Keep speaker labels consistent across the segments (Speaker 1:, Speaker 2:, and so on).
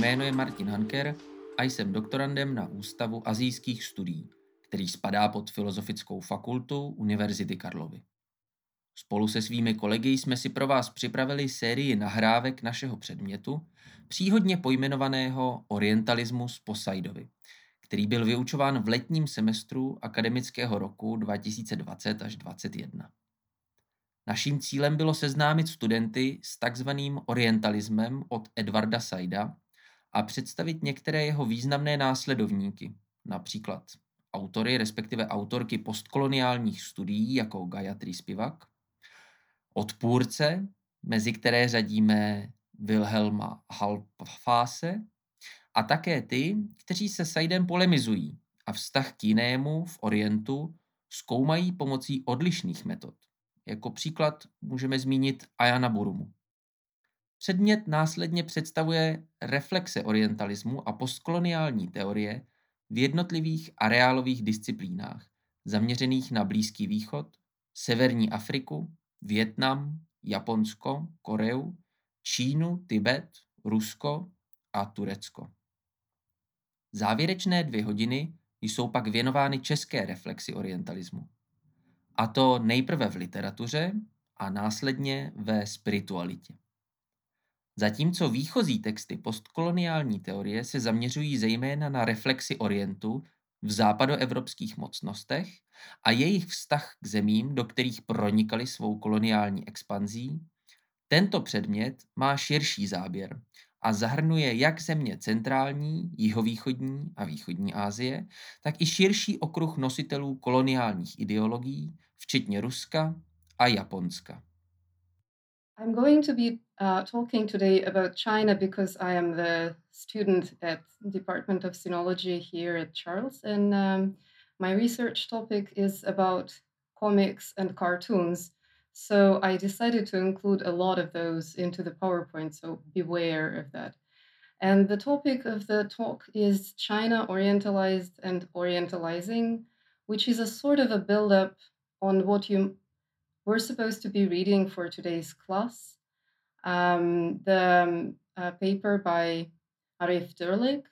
Speaker 1: Jméno je Martin Hanker a jsem doktorandem na Ústavu azijských studií, který spadá pod Filozofickou fakultu Univerzity Karlovy. Spolu se svými kolegy jsme si pro vás připravili sérii nahrávek našeho předmětu, příhodně pojmenovaného Orientalismus Posaidovi, který byl vyučován v letním semestru akademického roku 2020 až 2021. Naším cílem bylo seznámit studenty s takzvaným orientalismem od Edvarda Saida a představit některé jeho významné následovníky, například autory, respektive autorky postkoloniálních studií jako Gayatri Spivak, odpůrce, mezi které řadíme Wilhelma Halfase, a také ty, kteří se Saidem polemizují a vztah k jinému v Orientu zkoumají pomocí odlišných metod. Jako příklad můžeme zmínit Ayana Burumu. Předmět následně představuje reflexe orientalismu a postkoloniální teorie v jednotlivých areálových disciplínách, zaměřených na Blízký východ, Severní Afriku, Vietnam, Japonsko, Koreu, Čínu, Tibet, Rusko a Turecko. Závěrečné dvě hodiny jsou pak věnovány české reflexi orientalismu. A to nejprve v literatuře a následně ve spiritualitě. Zatímco výchozí texty postkoloniální teorie se zaměřují zejména na reflexi Orientu v západoevropských mocnostech a jejich vztah k zemím, do kterých pronikali svou koloniální expanzí, tento předmět má širší záběr a zahrnuje jak země centrální, jihovýchodní a východní Asie, tak i širší okruh nositelů koloniálních ideologií, včetně Ruska a Japonska.
Speaker 2: I'm going to be uh, talking today about China because I am the student at Department of Sinology here at Charles, and um, my research topic is about comics and cartoons. So I decided to include a lot of those into the PowerPoint, so beware of that. And the topic of the talk is China Orientalized and Orientalizing, which is a sort of a build-up on what you we're supposed to be reading for today's class. Um, the um, uh, paper by Arif Dirlik,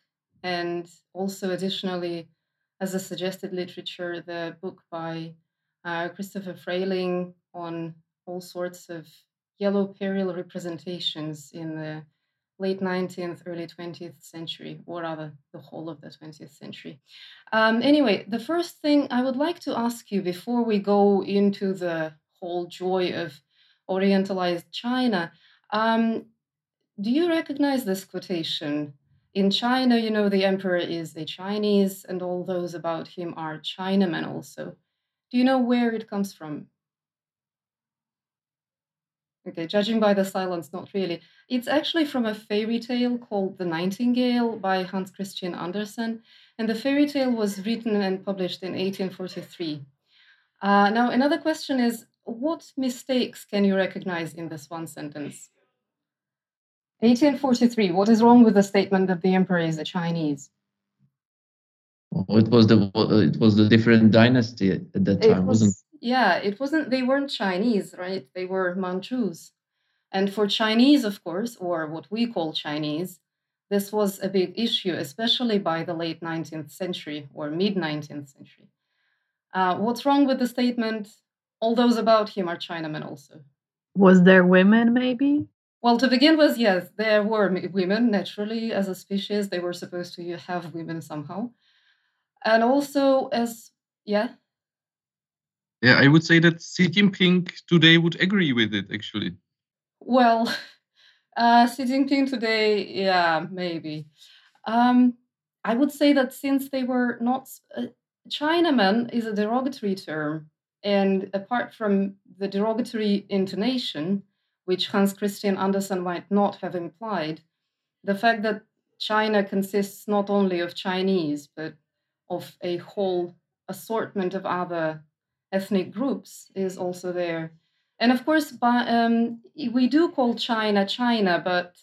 Speaker 2: and also additionally, as a suggested literature, the book by uh, Christopher Frayling on all sorts of yellow peril representations in the late 19th, early 20th century, or rather the whole of the 20th century. Um, anyway, the first thing I would like to ask you before we go into the whole joy of Orientalized China. Um, do you recognize this quotation? In China, you know, the emperor is a Chinese, and all those about him are Chinamen also. Do you know where it comes from? Okay, judging by the silence, not really. It's actually from a fairy tale called The Nightingale by Hans Christian Andersen, and the fairy tale was written and published in 1843. Uh, now, another question is what mistakes can you recognize in this one sentence? 1843. What is wrong with the statement that the emperor is a Chinese?
Speaker 1: Well, it was the it was the different dynasty at that time, was, not
Speaker 2: Yeah, it wasn't. They weren't Chinese, right? They were Manchus, and for Chinese, of course, or what we call Chinese, this was a big issue, especially by the late 19th century or mid 19th century. Uh, what's wrong with the statement? All those about him are Chinamen also.
Speaker 3: Was there women, maybe?
Speaker 2: Well, to begin with, yes, there were women. Naturally, as a species, they were supposed to have women somehow. And also, as, yeah?
Speaker 4: Yeah, I would say that Xi Jinping today would agree with it, actually.
Speaker 2: Well, uh, Xi Jinping today, yeah, maybe. Um, I would say that since they were not. Uh, Chinaman is a derogatory term and apart from the derogatory intonation, which Hans Christian Andersen might not have implied, the fact that China consists not only of Chinese, but of a whole assortment of other ethnic groups is also there. And of course, by, um, we do call China China, but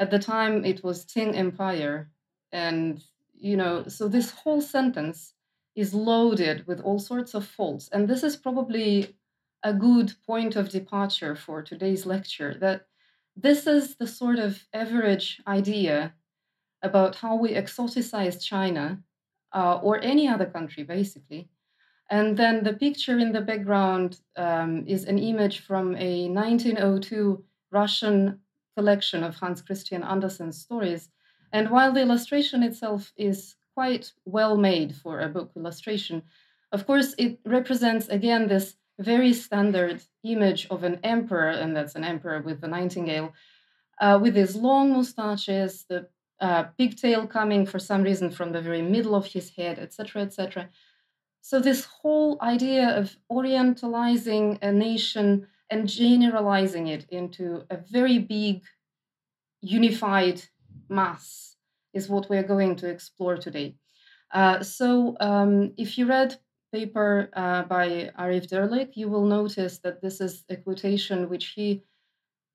Speaker 2: at the time it was Qing Empire. And, you know, so this whole sentence is loaded with all sorts of faults. And this is probably a good point of departure for today's lecture that this is the sort of average idea about how we exoticize China uh, or any other country, basically. And then the picture in the background um, is an image from a 1902 Russian collection of Hans Christian Andersen's stories. And while the illustration itself is quite well made for a book illustration, of course, it represents again this very standard image of an emperor, and that's an emperor with the nightingale, uh, with his long mustaches, the uh, pigtail coming for some reason from the very middle of his head, etc., etc. So, this whole idea of orientalizing a nation and generalizing it into a very big, unified mass is what we're going to explore today. Uh, so, um, if you read paper uh, by Arif Dirlik, you will notice that this is a quotation which he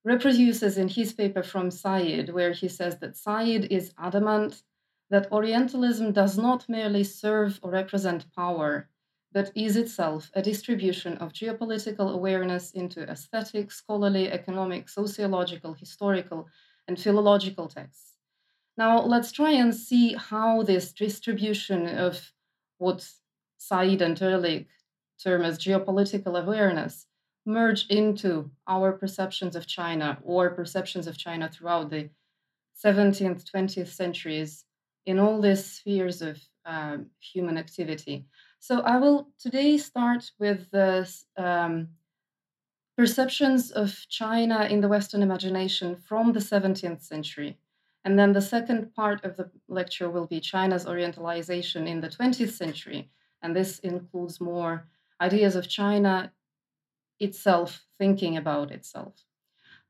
Speaker 2: reproduces in his paper from Said, where he says that Said is adamant that Orientalism does not merely serve or represent power, but is itself a distribution of geopolitical awareness into aesthetic, scholarly, economic, sociological, historical, and philological texts. Now, let's try and see how this distribution of what Said and Dirlik term as geopolitical awareness merge into our perceptions of China or perceptions of China throughout the 17th, 20th centuries in all these spheres of um, human activity. So I will today start with the um, perceptions of China in the Western imagination from the 17th century. And then the second part of the lecture will be China's Orientalization in the 20th century, and this includes more ideas of China itself thinking about itself.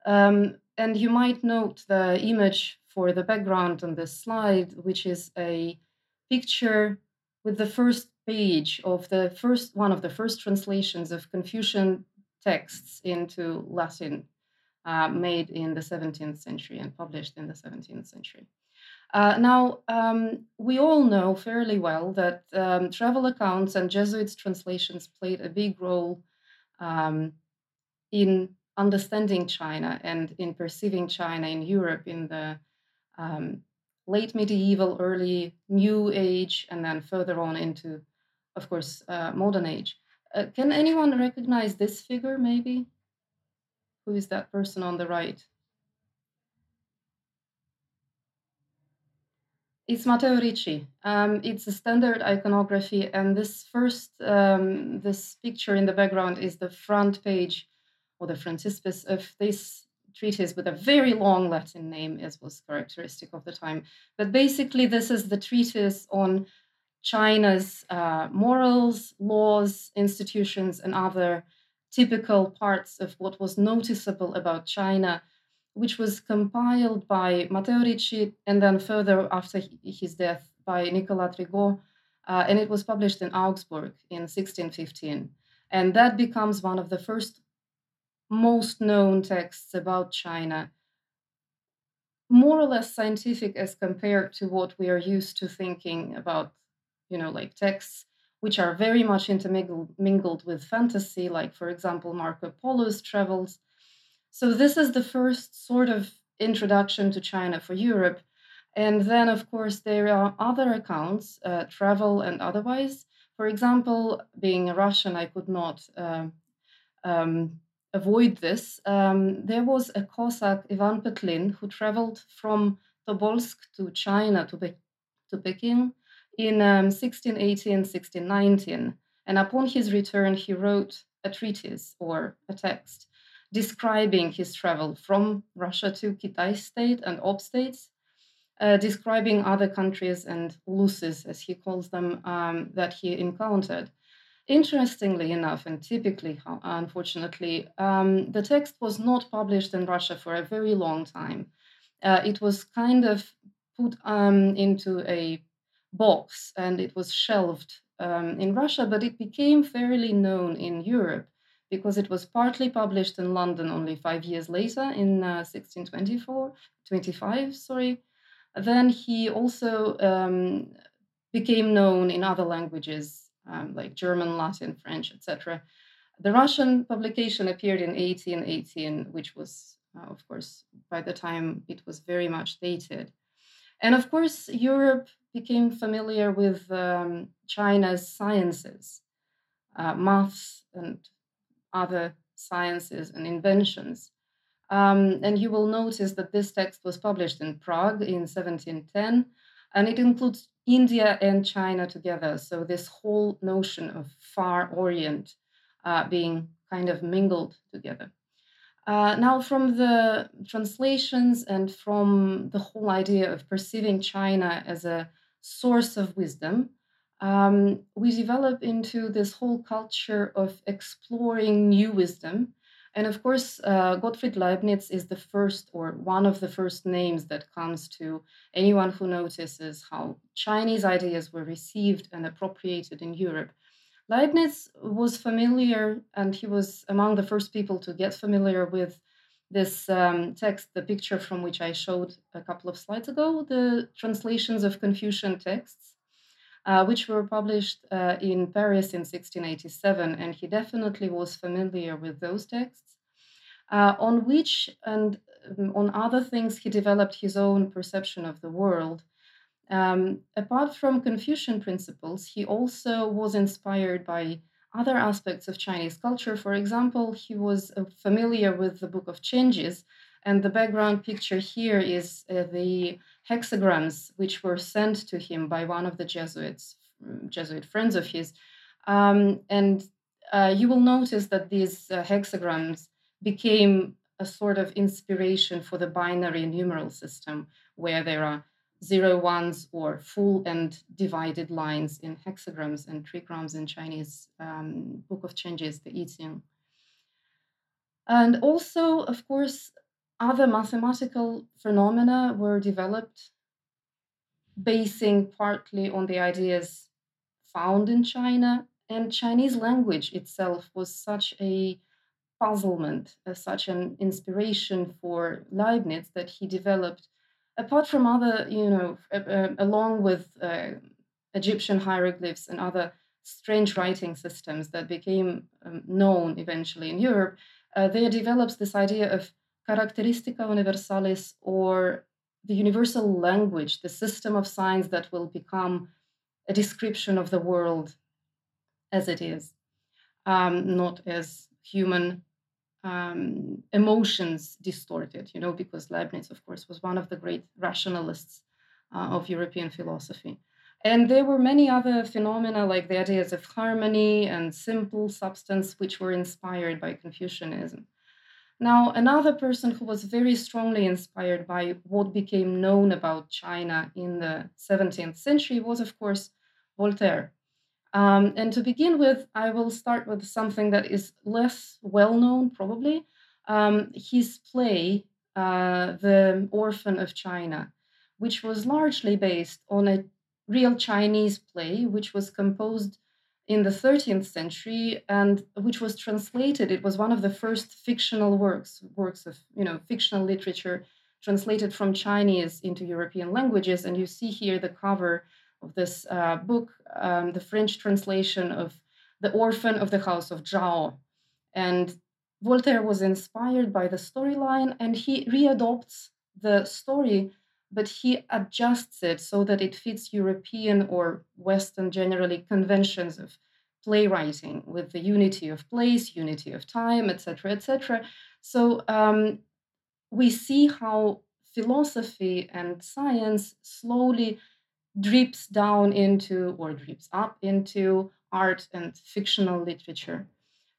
Speaker 2: Um, and you might note the image for the background on this slide, which is a picture with the first page of the first one of the first translations of Confucian texts into Latin, uh, made in the 17th century and published in the 17th century. Uh, now, um, we all know fairly well that um, travel accounts and Jesuits' translations played a big role um, in understanding China and in perceiving China in Europe in the um, late medieval, early New Age, and then further on into, of course, uh, modern age. Uh, can anyone recognize this figure, maybe? Who is that person on the right? It's Matteo Ricci. Um, it's a standard iconography, and this first, um, this picture in the background is the front page or the frontispiece of this treatise with a very long Latin name, as was characteristic of the time. But basically, this is the treatise on China's uh, morals, laws, institutions, and other typical parts of what was noticeable about China which was compiled by Matteo Ricci and then further after his death by Nicolas Trigault. Uh, and it was published in Augsburg in 1615. And that becomes one of the first most known texts about China, more or less scientific as compared to what we are used to thinking about, you know, like texts which are very much intermingled with fantasy, like, for example, Marco Polo's travels so this is the first sort of introduction to China for Europe. And then, of course, there are other accounts, uh, travel and otherwise. For example, being a Russian, I could not uh, um, avoid this. Um, there was a Cossack, Ivan Petlin, who traveled from Tobolsk to China, to, Be- to Peking, in um, 1618, 1619. And upon his return, he wrote a treatise or a text describing his travel from Russia to Kitai state and Ob states, uh, describing other countries and luces, as he calls them, um, that he encountered. Interestingly enough, and typically, unfortunately, um, the text was not published in Russia for a very long time. Uh, it was kind of put um, into a box and it was shelved um, in Russia, but it became fairly known in Europe because it was partly published in London only five years later in uh, 1624, 25, sorry. Then he also um, became known in other languages um, like German, Latin, French, etc. The Russian publication appeared in 1818, which was Uh, of course, by the time it was very much dated. And of course, Europe became familiar with um, China's sciences, uh, maths, and other sciences and inventions. Um, and you will notice that this text was published in Prague in 1710, and it includes India and China together. So, this whole notion of Far Orient uh, being kind of mingled together. Uh, now, from the translations and from the whole idea of perceiving China as a source of wisdom, um, we develop into this whole culture of exploring new wisdom. And of course, uh, Gottfried Leibniz is the first or one of the first names that comes to anyone who notices how Chinese ideas were received and appropriated in Europe. Leibniz was familiar, and he was among the first people to get familiar with this um, text, the picture from which I showed a couple of slides ago, the translations of Confucian texts, uh, which were published uh, in Paris in 1687. And he definitely was familiar with those texts, uh, on which and um, on other things, he developed his own perception of the world. Um, apart from Confucian principles, he also was inspired by other aspects of Chinese culture. For example, he was uh, familiar with the Book of Changes, and the background picture here is uh, the hexagrams which were sent to him by one of the Jesuits, mm, Jesuit friends of his. Um, and uh, you will notice that these uh, hexagrams became a sort of inspiration for the binary numeral system, where there are zero ones or full and divided lines in hexagrams and trigrams in Chinese um, Book of Changes, the I Ching. And also, of course, other mathematical phenomena were developed basing partly on the ideas found in China. And Chinese language itself was such a puzzlement, uh, such an inspiration for Leibniz that he developed apart from other, you know, uh, along with uh, Egyptian hieroglyphs and other strange writing systems that became um, known eventually in Europe, uh, there develops this idea of characteristica universalis or the universal language, the system of signs that will become a description of the world as it is, um, not as human um, emotions distorted, you know, because Leibniz, of course, was one of the great rationalists uh, of European philosophy. And there were many other phenomena like the ideas of harmony and simple substance, which were inspired by Confucianism. Now, another person who was very strongly inspired by what became known about China in the 17th century was, of course, Voltaire. Um, and to begin with, I will start with something that is less well known, probably. Um, his play, uh, The Orphan of China, which was largely based on a real Chinese play, which was composed in the 13th century and which was translated. It was one of the first fictional works, works of you know fictional literature translated from Chinese into European languages. And you see here the cover of this uh, book, um, the French translation of The Orphan of the House of Zhao. And Voltaire was inspired by the storyline and he readopts the story, but he adjusts it so that it fits European or Western generally conventions of playwriting with the unity of place, unity of time, etc., etc. So um, we see how philosophy and science slowly drips down into or drips up into art and fictional literature.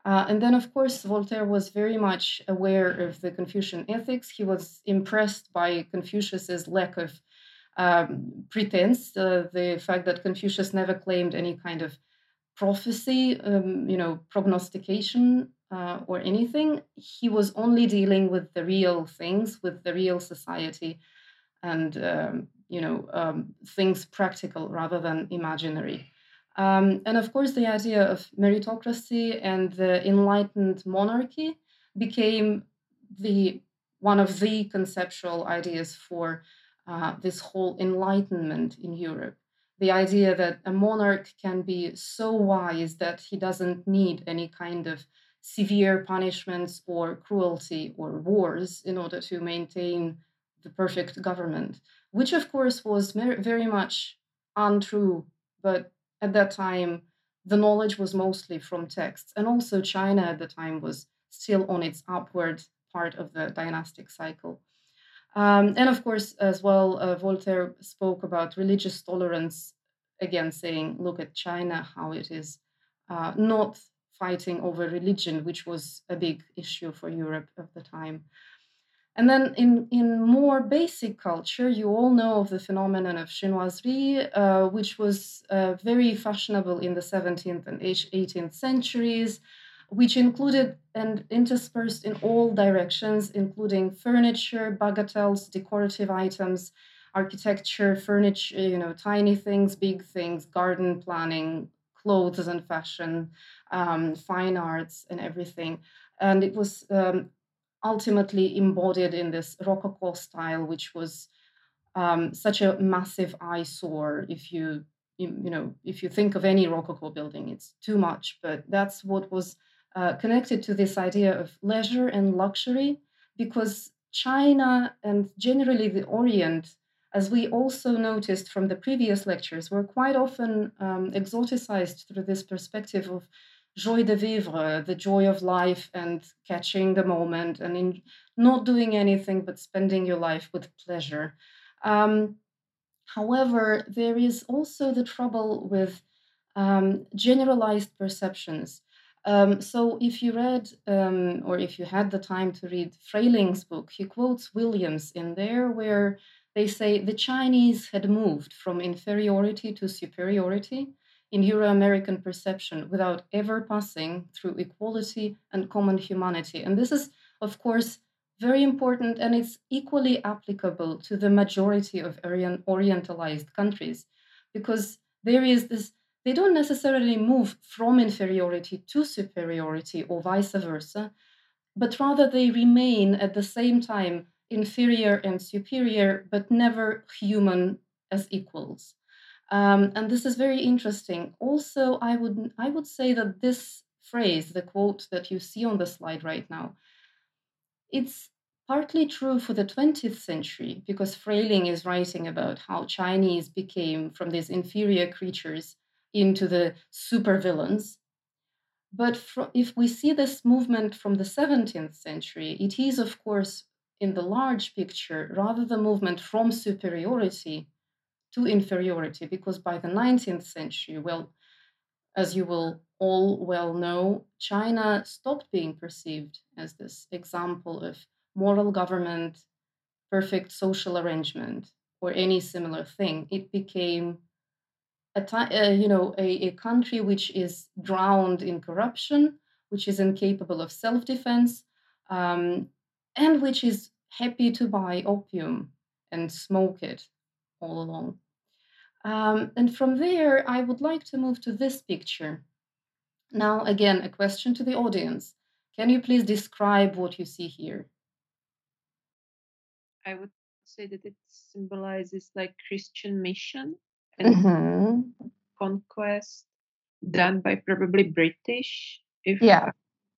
Speaker 2: Uh, and then, of course, Voltaire was very much aware of the Confucian ethics. He was impressed by Confucius's lack of um, pretense, uh, the fact that Confucius never claimed any kind of prophecy, um, you know, prognostication uh, or anything. He was only dealing with the real things, with the real society, and um, you know um, things practical rather than imaginary. Um, and of course, the idea of meritocracy and the enlightened monarchy became the one of the conceptual ideas for uh, this whole enlightenment in Europe. The idea that a monarch can be so wise that he doesn't need any kind of severe punishments or cruelty or wars in order to maintain the perfect government, which of course was very much untrue. But at that time, the knowledge was mostly from texts. And also, China at the time was still on its upward part of the dynastic cycle. Um, and of course, as well, uh, Voltaire spoke about religious tolerance, again, saying, look at China, how it is uh, not fighting over religion, which was a big issue for Europe at the time. And then in, in more basic culture, you all know of the phenomenon of chinoiserie, uh, which was uh, very fashionable in the 17th and 18th centuries, which included and interspersed in all directions, including furniture, bagatelles, decorative items, architecture, furniture, you know, tiny things, big things, garden planning, clothes and fashion, um, fine arts, and everything. And it was um, ultimately embodied in this Rococo style, which was um, such a massive eyesore. If you, you, know, if you think of any Rococo building, it's too much. But that's what was uh, connected to this idea of leisure and luxury, because China and generally the Orient, as we also noticed from the previous lectures, were quite often um, exoticized through this perspective of joie de vivre, the joy of life and catching the moment and in not doing anything but spending your life with pleasure. Um, however, there is also the trouble with um, generalized perceptions. Um, so, if you read um, or if you had the time to read Frayling's book, he quotes Williams in there where they say the Chinese had moved from inferiority to superiority in Euro American perception without ever passing through equality and common humanity. And this is, of course, very important and it's equally applicable to the majority of Orientalized countries because there is this, they don't necessarily move from inferiority to superiority or vice versa, but rather they remain at the same time inferior and superior, but never human as equals. Um, and this is very interesting. Also, I would I would say that this phrase, the quote that you see on the slide right now, it's partly true for the 20th century because Frayling is writing about how Chinese became from these inferior creatures into the supervillains. But for, if we see this movement from the 17th century, it is, of course, in the large picture, rather the movement from superiority to inferiority because by the 19th century, well, as you will all well know, China stopped being perceived as this example of moral government, perfect social arrangement, or any similar thing. It became a uh, you know a, a country which is drowned in corruption, which is incapable of self-defense, um, and which is happy to buy opium and smoke it all along. Um, and from there, I would like to move to this picture. Now, again, a question to the audience. Can you please describe what you see here?
Speaker 5: I would say that it symbolizes like Christian mission and
Speaker 2: mm-hmm.
Speaker 5: conquest done by probably British. If
Speaker 2: yeah.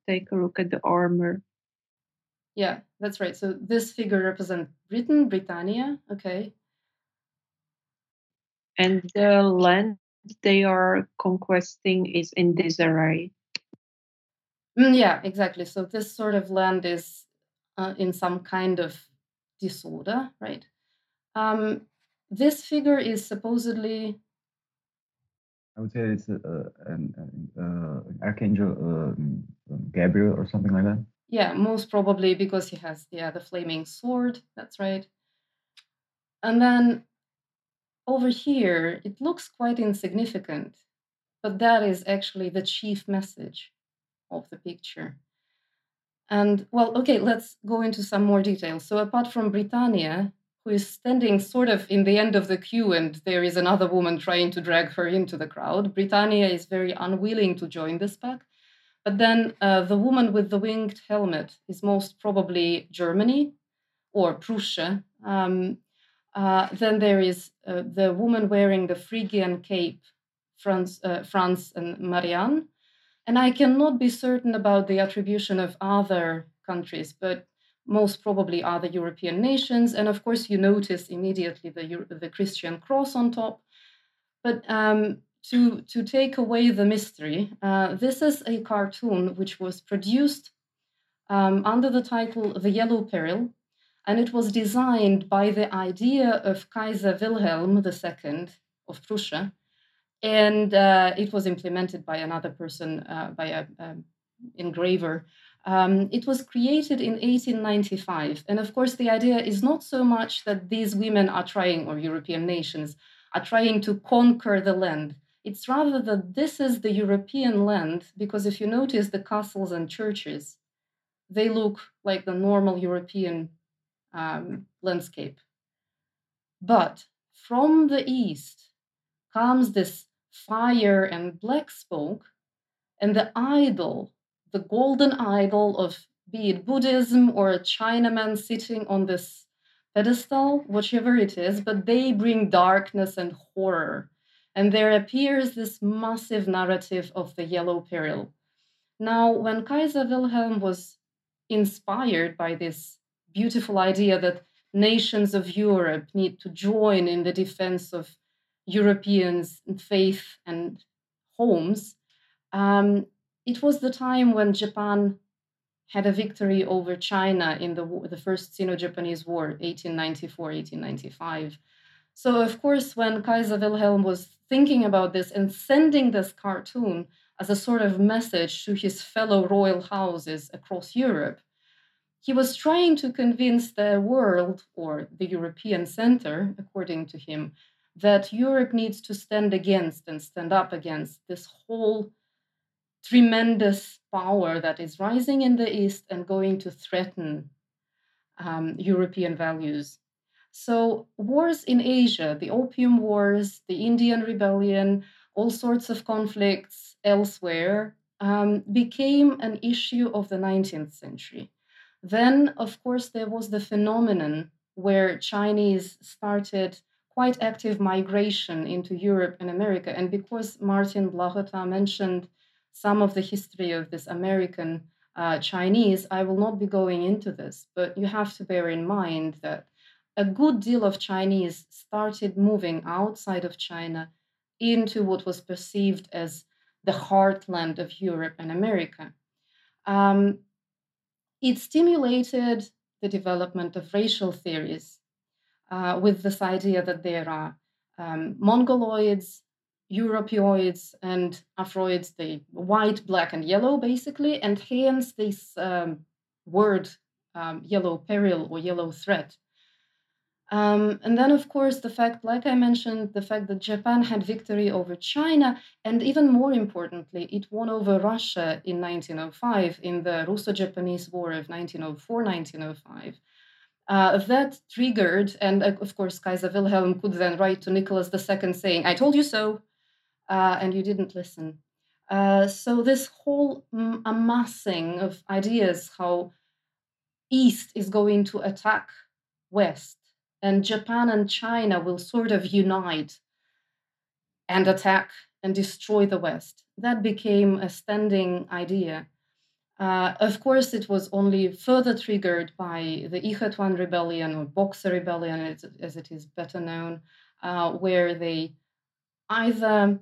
Speaker 5: take a look at the armor.
Speaker 2: Yeah, that's right. So this figure represents Britain, Britannia. Okay.
Speaker 5: And the land they are conquesting is in disarray.
Speaker 2: Mm, yeah, exactly. So this sort of land is uh, in some kind of disorder, right? Um, this figure is supposedly.
Speaker 6: I would say it's a, an, uh, archangel um, Gabriel or something like that.
Speaker 2: Yeah, most probably because he has yeah the flaming sword. That's right. And then over here, it looks quite insignificant, but that is actually the chief message of the picture. And well, okay, let's go into some more details. So, apart from Britannia, who is standing sort of in the end of the queue, and there is another woman trying to drag her into the crowd, Britannia is very unwilling to join this pack. But then uh, the woman with the winged helmet is most probably Germany or Prussia. Um, uh, then there is uh, the woman wearing the Phrygian cape, Franz, uh, Franz and Marianne. And I cannot be certain about the attribution of other countries, but most probably other European nations. And of course, you notice immediately the, the Christian cross on top. But um, to, to take away the mystery, uh, this is a cartoon which was produced um, under the title The Yellow Peril, and it was designed by the idea of Kaiser Wilhelm II of Prussia, and uh, it was implemented by another person, uh, by an engraver. Um, it was created in 1895, and of course, the idea is not so much that these women are trying, or European nations are trying to conquer the land. It's rather that this is the European land, because if you notice the castles and churches, they look like the normal European um, landscape. But from the east comes this fire and black smoke, and the idol, the golden idol of be it Buddhism or a Chinaman sitting on this pedestal, whichever it is, but they bring darkness and horror. And there appears this massive narrative of the yellow peril. Now, when Kaiser Wilhelm was inspired by this beautiful idea that nations of Europe need to join in the defense of Europeans' faith and homes, um, it was the time when Japan had a victory over China in the, the first Sino Japanese War, 1894 1895. So, of course, when Kaiser Wilhelm was thinking about this and sending this cartoon as a sort of message to his fellow royal houses across Europe, he was trying to convince the world, or the European center, according to him, that Europe needs to stand against and stand up against this whole tremendous power that is rising in the East and going to threaten um, European values. So, wars in Asia, the Opium Wars, the Indian Rebellion, all sorts of conflicts elsewhere um, became an issue of the 19th century. Then, of course, there was the phenomenon where Chinese started quite active migration into Europe and America. And because Martin Blachota mentioned some of the history of this American uh, Chinese, I will not be going into this, but you have to bear in mind that a good deal of Chinese started moving outside of China into what was perceived as the heartland of Europe and America. Um, it stimulated the development of racial theories uh, with this idea that there are um, Mongoloids, Europeoids, and Afroids, the white, black, and yellow, basically, and hence this um, word um, yellow peril or yellow threat um, and then, of course, the fact, like I mentioned, the fact that Japan had victory over China, and even more importantly, it won over Russia in 1905 in the Russo Japanese War of 1904 1905. Uh, that triggered, and uh, of course, Kaiser Wilhelm could then write to Nicholas II saying, I told you so, uh, and you didn't listen. Uh, so, this whole mm, amassing of ideas how East is going to attack West and Japan and China will sort of unite and attack and destroy the West. That became a standing idea. Uh, of course, it was only further triggered by the Ichetuan rebellion or Boxer rebellion, as, as it is better known, uh, where they either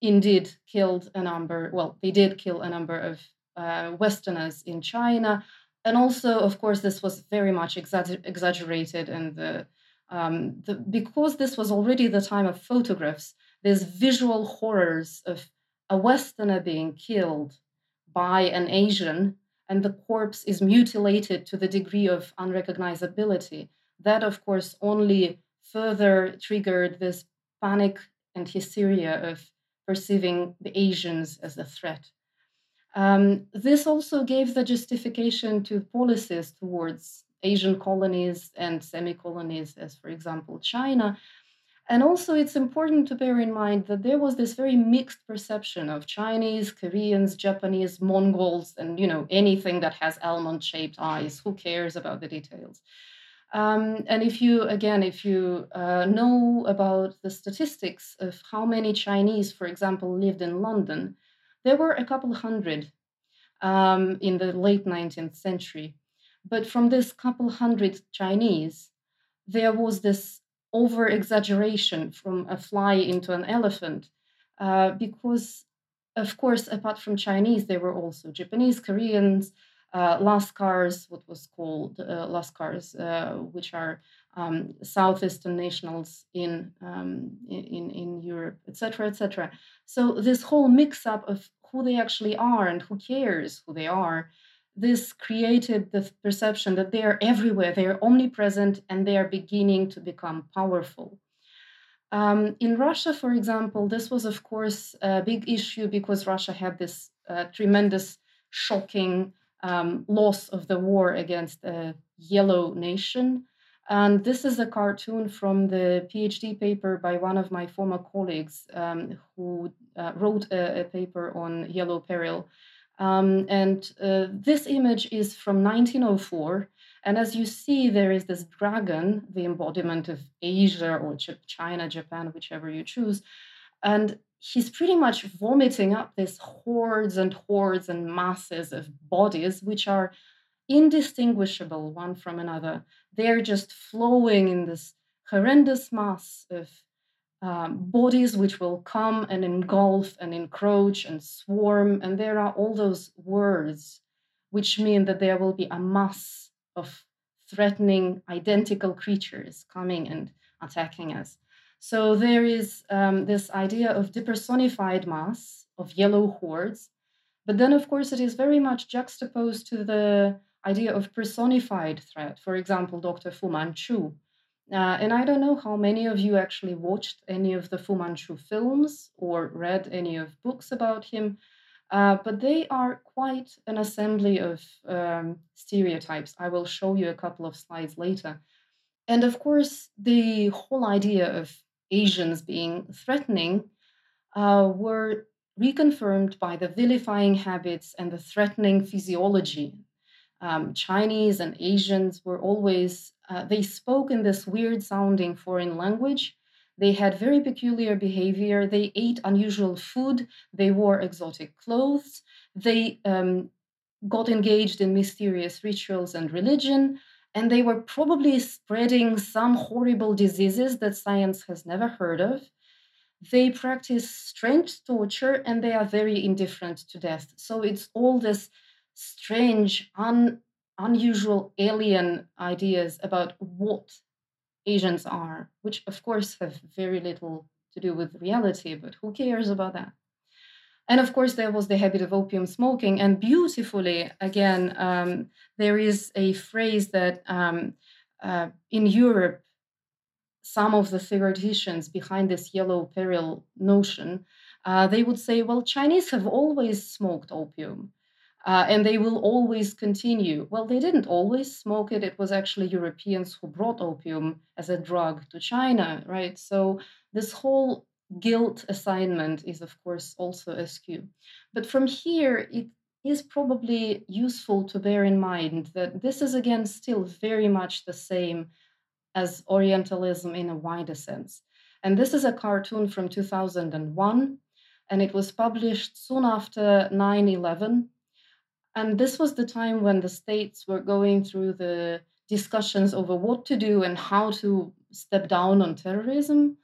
Speaker 2: indeed killed a number, well, they did kill a number of uh, Westerners in China, and also, of course, this was very much exaggerated, and the, um, the, because this was already the time of photographs, there's visual horrors of a Westerner being killed by an Asian, and the corpse is mutilated to the degree of unrecognizability. That, of course, only further triggered this panic and hysteria of perceiving the Asians as a threat. Um, this also gave the justification to policies towards Asian colonies and semi colonies, as for example China. And also, it's important to bear in mind that there was this very mixed perception of Chinese, Koreans, Japanese, Mongols, and you know anything that has almond-shaped eyes. Who cares about the details? Um, and if you, again, if you uh, know about the statistics of how many Chinese, for example, lived in London, There were a couple hundred um, in the late 19th century. But from this couple hundred Chinese, there was this over exaggeration from a fly into an elephant, uh, because, of course, apart from Chinese, there were also Japanese, Koreans, uh, Lascars, what was called uh, Lascars, uh, which are um, southeastern nationals in, um, in in Europe, etc., etc. So this whole mix-up of who they actually are and who cares who they are, this created the perception that they are everywhere, they are omnipresent, and they are beginning to become powerful. Um, in Russia, for example, this was, of course, a big issue because Russia had this uh, tremendous, shocking um, loss of the war against a yellow nation. And this is a cartoon from the PhD paper by one of my former colleagues um, who uh, wrote a, a, paper on yellow peril. Um, and uh, this image is from 1904. And as you see, there is this dragon, the embodiment of Asia or China, Japan, whichever you choose. And he's pretty much vomiting up these hordes and hordes and masses of bodies, which are indistinguishable one from another. They're just flowing in this horrendous mass of um, bodies which will come and engulf and encroach and swarm. And there are all those words which mean that there will be a mass of threatening identical creatures coming and attacking us. So there is um, this idea of depersonified mass, of yellow hordes. But then, of course, it is very much juxtaposed to the idea of personified threat. For example, Dr. Fu Manchu. Uh, and I don't know how many of you actually watched any of the Fu Manchu films or read any of books about him, uh, but they are quite an assembly of um, stereotypes. I will show you a couple of slides later. And of course, the whole idea of Asians being threatening uh, were reconfirmed by the vilifying habits and the threatening physiology um, Chinese and Asians were always, uh, they spoke in this weird sounding foreign language. They had very peculiar behavior. They ate unusual food. They wore exotic clothes. They um, got engaged in mysterious rituals and religion. And they were probably spreading some horrible diseases that science has never heard of. They practice strange torture and they are very indifferent to death. So it's all this strange, un, unusual alien ideas about what Asians are, which of course have very little to do with reality, but who cares about that? And of course, there was the habit of opium smoking. And beautifully, again, um, there is a phrase that um, uh, in Europe, some of the theoreticians behind this yellow peril notion, uh, they would say, well, Chinese have always smoked opium uh, and they will always continue. Well, they didn't always smoke it. It was actually Europeans who brought opium as a drug to China, right? So this whole guilt assignment is, of course, also askew. But from here, it is probably useful to bear in mind that this is, again, still very much the same as Orientalism in a wider sense. And this is a cartoon from 2001, and it was published soon after 9 11 and this was the time when the states were going through the discussions over what to do and how to step down on terrorism.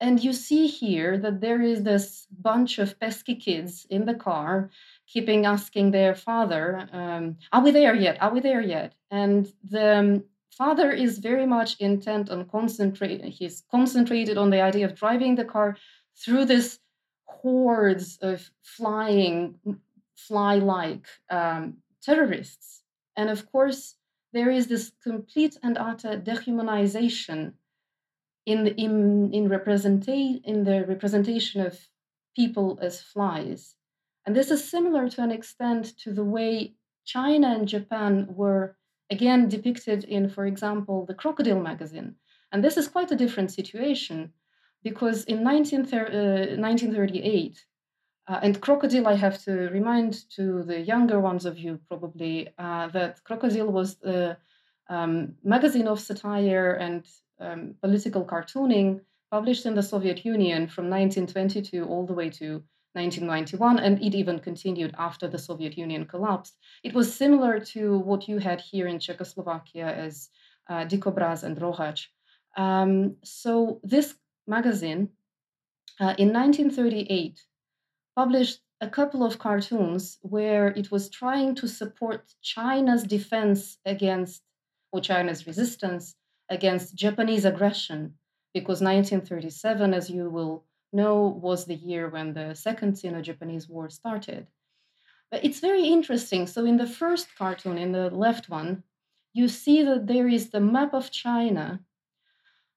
Speaker 2: And you see here that there is this bunch of pesky kids in the car, keeping asking their father, um, Are we there yet? Are we there yet? And the um, father is very much intent on concentrating, he's concentrated on the idea of driving the car through this hordes of flying fly like um, terrorists. And of course, there is this complete and utter dehumanization in the, in, in, representa- in the representation of people as flies. And this is similar to an extent to the way China and Japan were again depicted in, for example, the Crocodile magazine. And this is quite a different situation because in 19, uh, 1938, uh, and Crocodile, I have to remind to the younger ones of you probably uh, that Crocodile was the um, magazine of satire and um, political cartooning published in the Soviet Union from 1922 all the way to 1991, and it even continued after the Soviet Union collapsed. It was similar to what you had here in Czechoslovakia as uh, Dikobraz and Rohac. Um, so this magazine uh, in 1938 published a couple of cartoons where it was trying to support China's defense against, or China's resistance against Japanese aggression, because 1937, as you will know, was the year when the Second Sino Japanese War started. But it's very interesting. So, in the first cartoon, in the left one, you see that there is the map of China,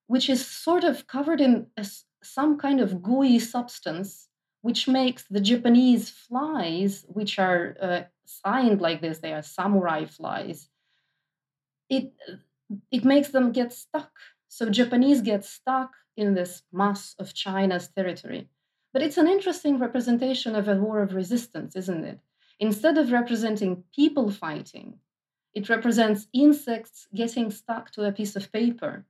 Speaker 2: which is sort of covered in a, some kind of gooey substance which makes the Japanese flies, which are uh, signed like this, they are samurai flies, it, it makes them get stuck. So Japanese get stuck in this mass of China's territory. But it's an interesting representation of a war of resistance, isn't it? Instead of representing people fighting, it represents insects getting stuck to a piece of paper,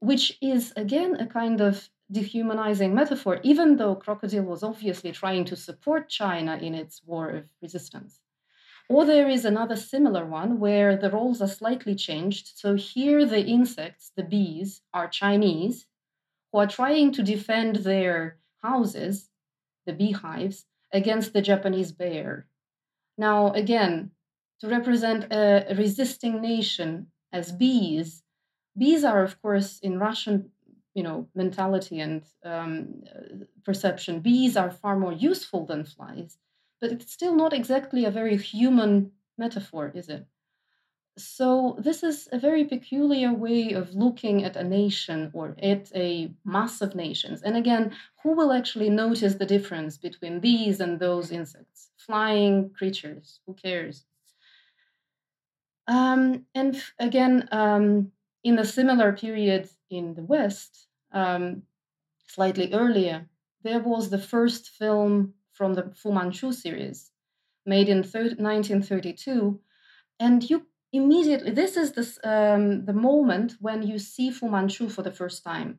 Speaker 2: which is again a kind of dehumanizing metaphor, even though Crocodile was obviously trying to support China in its war of resistance. Or there is another similar one where the roles are slightly changed. So here the insects, the bees, are Chinese who are trying to defend their houses, the beehives, against the Japanese bear. Now, again, to represent a resisting nation as bees, bees are, of course, in Russian you know mentality and um, perception. Bees are far more useful than flies but it's still not exactly a very human metaphor is it? So this is a very peculiar way of looking at a nation or at a mass of nations. And again who will actually notice the difference between these and those insects? Flying creatures who cares? Um, and again um, in a similar period in the west um, slightly earlier, there was the first film from the Fu Manchu series, made in 1932, and you immediately this is this um, the moment when you see Fu Manchu for the first time.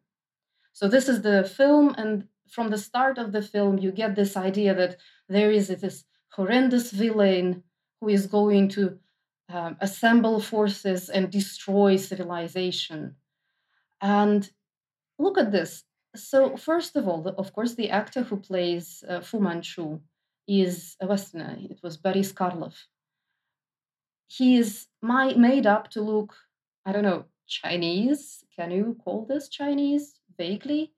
Speaker 2: So this is the film, and from the start of the film, you get this idea that there is this horrendous villain who is going to um, assemble forces and destroy civilization. And look at this. So, first of all, of course, the actor who plays uh, Fu Manchu is a Westerner. It was Boris Karloff. He is my, made up to look, I don't know, Chinese. Can you call this Chinese? Vaguely.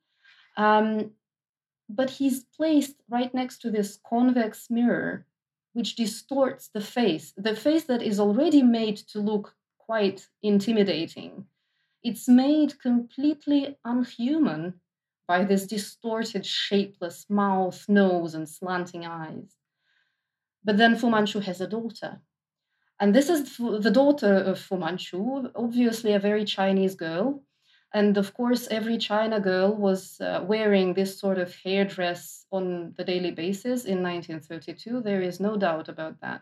Speaker 2: Um, but he's placed right next to this convex mirror, which distorts the face, the face that is already made to look quite intimidating it's made completely unhuman by this distorted, shapeless mouth, nose, and slanting eyes. But then Fu Manchu has a daughter. And this is the daughter of Fu Manchu, obviously a very Chinese girl. And of course, every China girl was uh, wearing this sort of hairdress on the daily basis in 1932. There is no doubt about that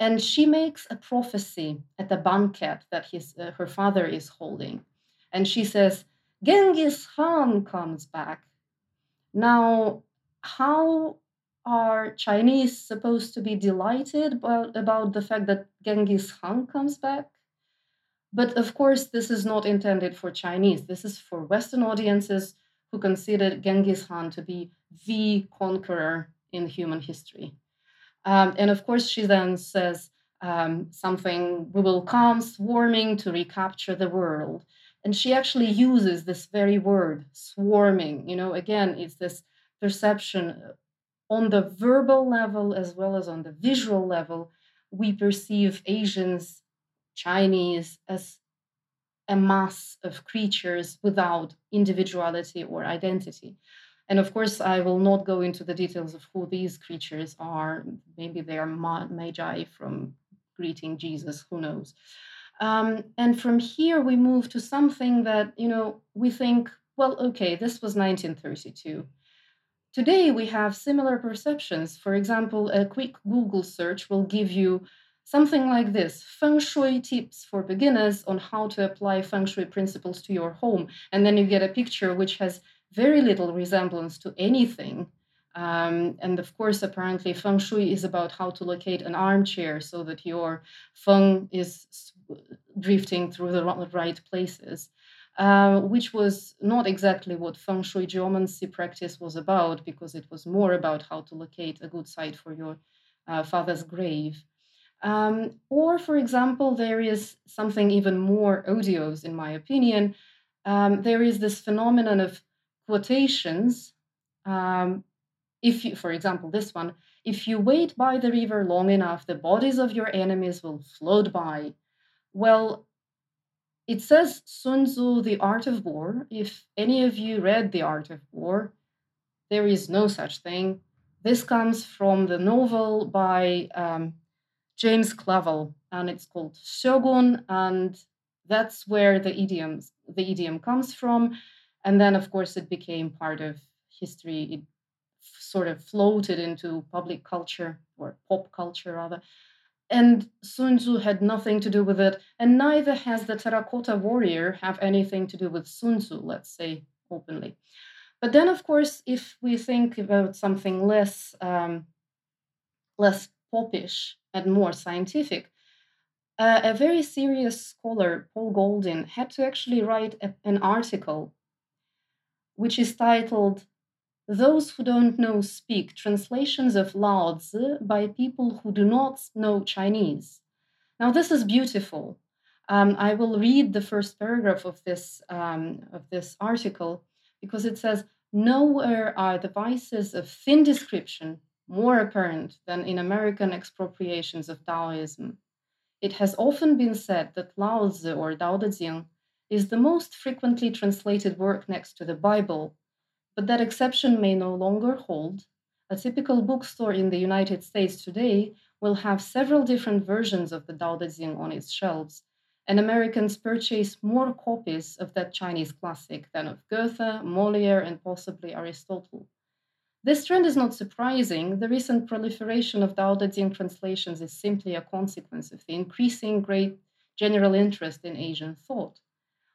Speaker 2: and she makes a prophecy at the banquet that his, uh, her father is holding. And she says, Genghis Khan comes back. Now, how are Chinese supposed to be delighted about, about the fact that Genghis Khan comes back? But of course, this is not intended for Chinese. This is for Western audiences who consider Genghis Khan to be the conqueror in human history. Um, and of course, she then says um, something, we will come swarming to recapture the world. And she actually uses this very word, swarming. You know, again, it's this perception uh, on the verbal level as well as on the visual level. We perceive Asians, Chinese as a mass of creatures without individuality or identity. And of course, I will not go into the details of who these creatures are. Maybe they are magi from greeting Jesus, who knows. Um, and from here, we move to something that, you know, we think, well, okay, this was 1932. Today, we have similar perceptions. For example, a quick Google search will give you something like this feng shui tips for beginners on how to apply feng shui principles to your home. And then you get a picture which has very little resemblance to anything Um, and of course, apparently, feng shui is about how to locate an armchair so that your feng is drifting through the right places, uh, which was not exactly what feng shui geomancy practice was about, because it was more about how to locate a good site for your uh, father's grave. Um, or, for example, there is something even more odious, in my opinion. Um, there is this phenomenon of quotations um, if you, for example, this one, if you wait by the river long enough, the bodies of your enemies will float by. Well, it says Sun Tzu, The Art of War. If any of you read The Art of War, there is no such thing. This comes from the novel by um, James Clavell, and it's called Shogun, and that's where the idiom the idiom comes from. And then, of course, it became part of history. It sort of floated into public culture or pop culture rather. And Sun Tzu had nothing to do with it, and neither has the terracotta warrior have anything to do with Sun Tzu, let's say openly. But then, of course, if we think about something less um, less popish and more scientific, uh, a very serious scholar, Paul Goldin, had to actually write a, an article which is titled those who don't know speak translations of Lao Tzu by people who do not know Chinese. Now, this is beautiful. Um, I will read the first paragraph of this, um, of this article because it says, Nowhere are the vices of thin description more apparent than in American expropriations of Taoism. It has often been said that Lao Tzu or Tao Te Ching is the most frequently translated work next to the Bible but that exception may no longer hold. A typical bookstore in the United States today will have several different versions of the Dao De Jing on its shelves, and Americans purchase more copies of that Chinese classic than of Goethe, Moliere, and possibly Aristotle. This trend is not surprising. The recent proliferation of Dao De Jing translations is simply a consequence of the increasing great general interest in Asian thought.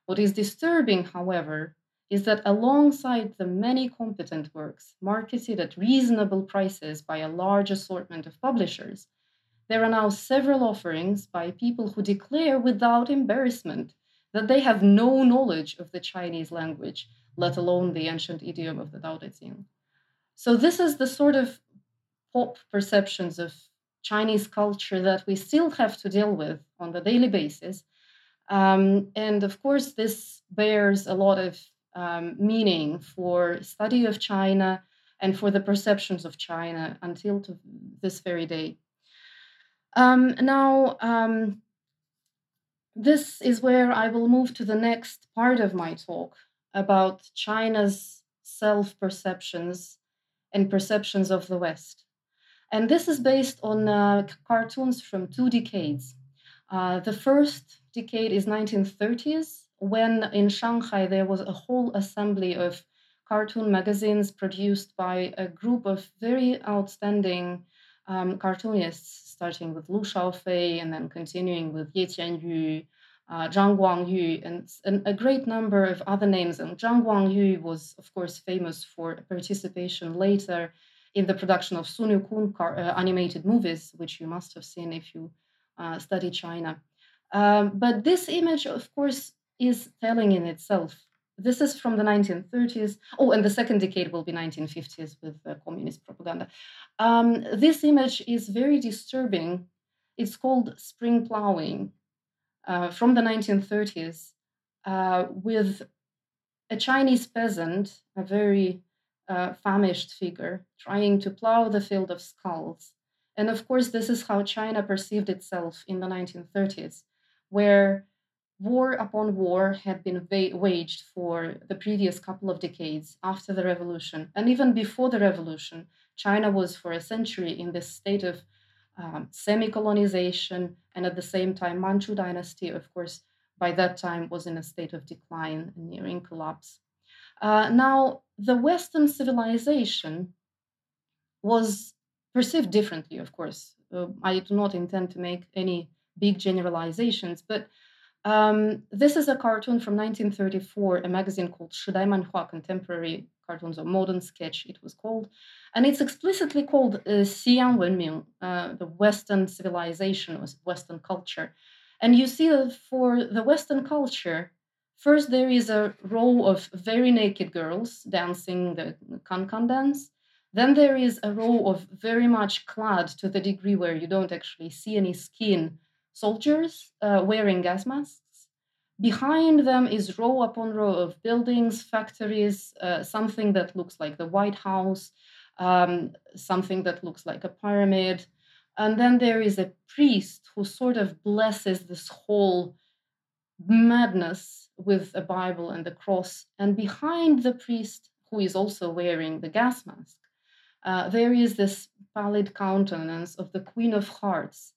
Speaker 2: What is disturbing, however, is that alongside the many competent works marketed at reasonable prices by a large assortment of publishers, there are now several offerings by people who declare without embarrassment that they have no knowledge of the Chinese language, let alone the ancient idiom of the Tao Te Ching. So, this is the sort of pop perceptions of Chinese culture that we still have to deal with on the daily basis. Um, and of course, this bears a lot of um, meaning for study of China and for the perceptions of China until this very day. Um, now, um, this is where I will move to the next part of my talk about China's self perceptions and perceptions of the West. And this is based on uh, cartoons from two decades. Uh, the first decade is 1930s, when in Shanghai there was a whole assembly of cartoon magazines produced by a group of very outstanding um, cartoonists, starting with Lu Shaofei and then continuing with Ye Qianyu, uh, Zhang Guangyu, and, and, a great number of other names. And Zhang Guangyu was, of course, famous for participation later in the production of Sun Wukong car, uh, animated movies, which you must have seen if you uh, study China. Um, but this image, of course, is telling in itself. This is from the 1930s. Oh, and the second decade will be 1950s with uh, communist propaganda. Um, this image is very disturbing. It's called spring plowing uh, from the 1930s uh, with a Chinese peasant, a very uh, famished figure, trying to plow the field of skulls. And of course, this is how China perceived itself in the 1930s, where war upon war had been waged for the previous couple of decades after the revolution. And even before the revolution, China was for a century in this state of um, semi colonization, and at the same time, Manchu dynasty, of course, by that time was in a state of decline nearing collapse. Uh, now, the Western civilization was perceived differently, of course. Uh, I do not intend to make any big generalizations, but um, this is a cartoon from 1934, a magazine called Shidai Manhua, Contemporary cartoons or modern sketch, it was called. And it's explicitly called uh, Wenming, uh, the Western civilization or Western culture. And you see that for the Western culture, first there is a row of very naked girls dancing the Kan dance. Then there is a row of very much clad to the degree where you don't actually see any skin soldiers uh, wearing gas masks. Behind them is row upon row of buildings, factories, uh, something that looks like the White House, um, something that looks like a pyramid. And then there is a priest who sort of blesses this whole madness with a Bible and the cross. And behind the priest, who is also wearing the gas mask, uh, there is this pallid countenance of the Queen of Hearts,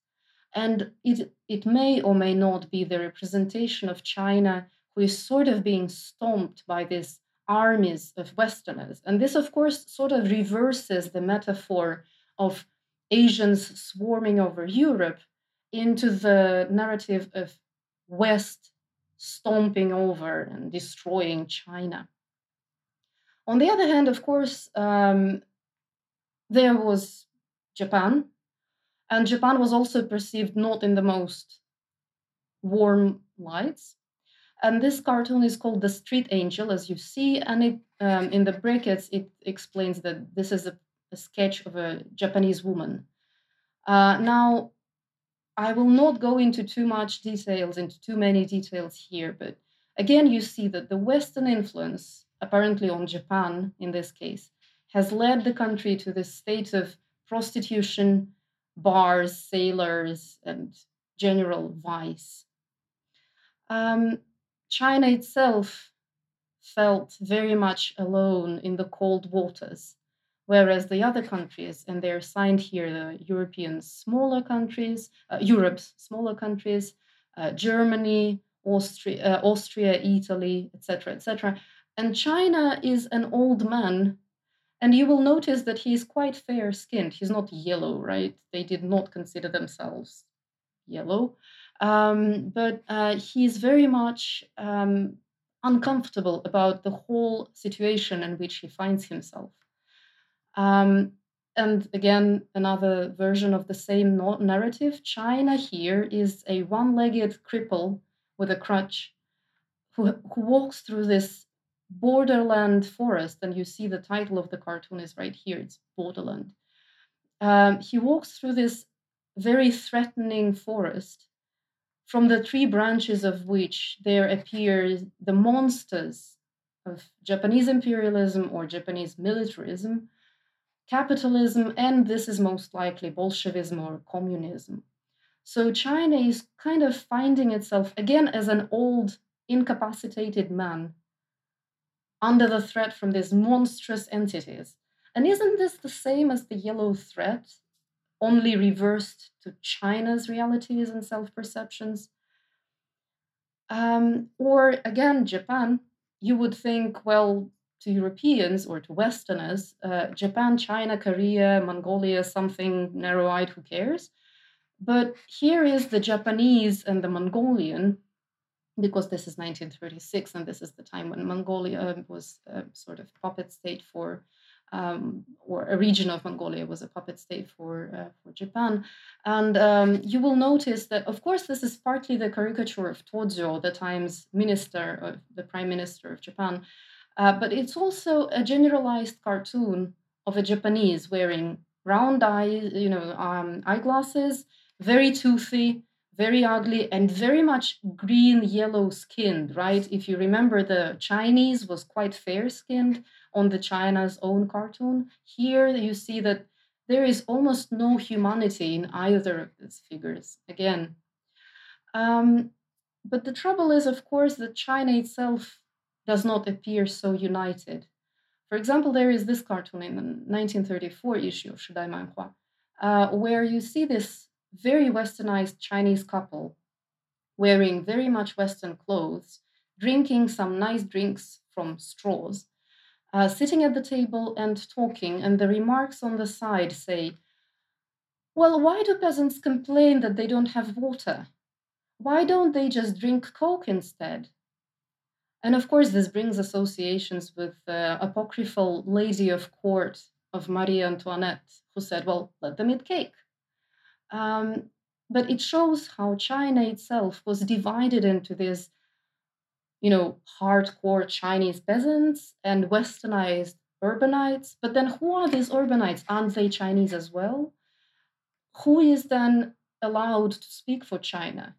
Speaker 2: and it, it may or may not be the representation of China who is sort of being stomped by these armies of Westerners. And this, of course, sort of reverses the metaphor of Asians swarming over Europe into the narrative of West stomping over and destroying China. On the other hand, of course, um, there was Japan, and Japan was also perceived not in the most warm lights. And this cartoon is called The Street Angel, as you see, and it um, in the brackets it explains that this is a, a sketch of a Japanese woman. Uh, now, I will not go into too much details, into too many details here, but again, you see that the Western influence, apparently on Japan in this case, has led the country to this state of prostitution, bars, sailors, and general vice. Um, China itself felt very much alone in the cold waters, whereas the other countries, and they're signed here, the European smaller countries, uh, Europe's smaller countries, uh, Germany, Austria, uh, Austria, Italy, etc., etc. And China is an old man and you will notice that he is quite fair skinned. He's not yellow, right? They did not consider themselves yellow. Um, but uh, he's very much um, uncomfortable about the whole situation in which he finds himself. Um, and again, another version of the same narrative China here is a one legged cripple with a crutch who, who walks through this borderland forest, and you see the title of the cartoon is right here. It's Borderland. Um, he walks through this very threatening forest, from the three branches of which there appear the monsters of Japanese imperialism or Japanese militarism, capitalism, and this is most likely Bolshevism or communism. So China is kind of finding itself again as an old, incapacitated man under the threat from these monstrous entities. And isn't this the same as the yellow threat, only reversed to China's realities and self perceptions? Um, or again, Japan, you would think, well, to Europeans or to Westerners, uh, Japan, China, Korea, Mongolia, something narrow eyed, who cares? But here is the Japanese and the Mongolian because this is 1936 and this is the time when Mongolia was a sort of puppet state for, um, or a region of Mongolia was a puppet state for uh, for Japan, and um, you will notice that of course this is partly the caricature of Tojo, the time's minister of the prime minister of Japan, uh, but it's also a generalized cartoon of a Japanese wearing round eyes, you know, um, eyeglasses, very toothy very ugly and very much green yellow skinned right? If you remember the chinese was quite fair skinned on the china's own cartoon. Here you see that there is almost no humanity in either of these figures again. Um, but the trouble is of course that china itself does not appear so united. For example there is this cartoon in the 1934 issue of shidai manhua uh, where you see this very westernized Chinese couple wearing very much Western clothes, drinking some nice drinks from straws, uh, sitting at the table and talking, and the remarks on the side say, Well, why do peasants complain that they don't have water? Why don't they just drink Coke instead? And of course, this brings associations with the apocryphal lady of court of Marie Antoinette, who said, Well, let them eat cake. Um, but it shows how China itself was divided into these, you know, hardcore Chinese peasants and westernized urbanites. But then who are these urbanites? Aren't they Chinese as well? Who is then allowed to speak for China?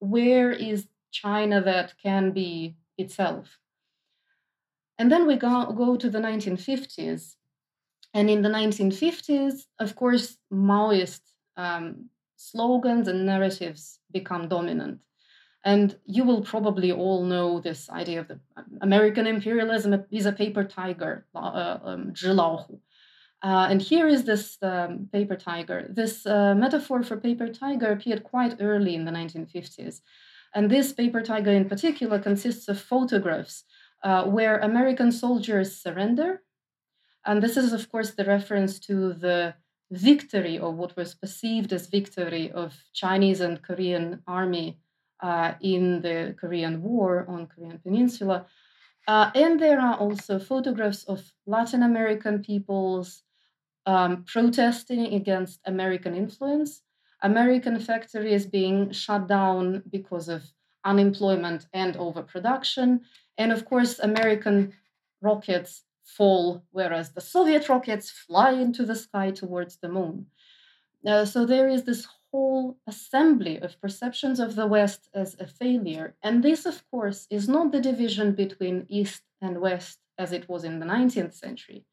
Speaker 2: Where is China that can be itself? And then we go, go to the 1950s. And in the 1950s, of course, Maoist um, slogans and narratives become dominant. And you will probably all know this idea of the um, American imperialism is a paper tiger, uh, um, uh, and here is this um, paper tiger. This uh, metaphor for paper tiger appeared quite early in the 1950s. And this paper tiger in particular consists of photographs uh, where American soldiers surrender. And this is, of course, the reference to the victory or what was perceived as victory of Chinese and Korean army uh, in the Korean War on Korean Peninsula. Uh, and there are also photographs of Latin American peoples um, protesting against American influence. American factories being shut down because of unemployment and overproduction. And of course, American rockets fall, whereas the Soviet rockets fly into the sky towards the moon. Uh, so there is this whole assembly of perceptions of the West as a failure. And this, of course, is not the division between East and West as it was in the 19th century.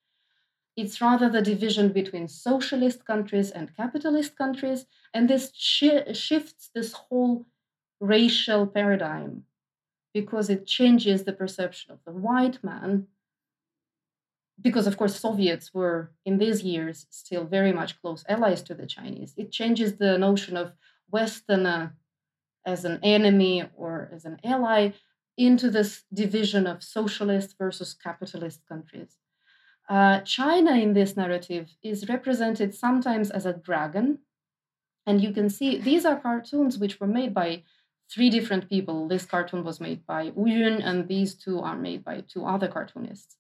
Speaker 2: It's rather the division between socialist countries and capitalist countries. And this sh- shifts this whole racial paradigm because it changes the perception of the white man because of course soviets were in these years still very much close allies to the chinese. It changes the notion of westerner as an enemy or as an ally into this division of socialist versus capitalist countries. Uh, china in this narrative is represented sometimes as a dragon. And you can see these are cartoons which were made by three different people. This cartoon was made by Wu Yun, and these two are made by two other cartoonists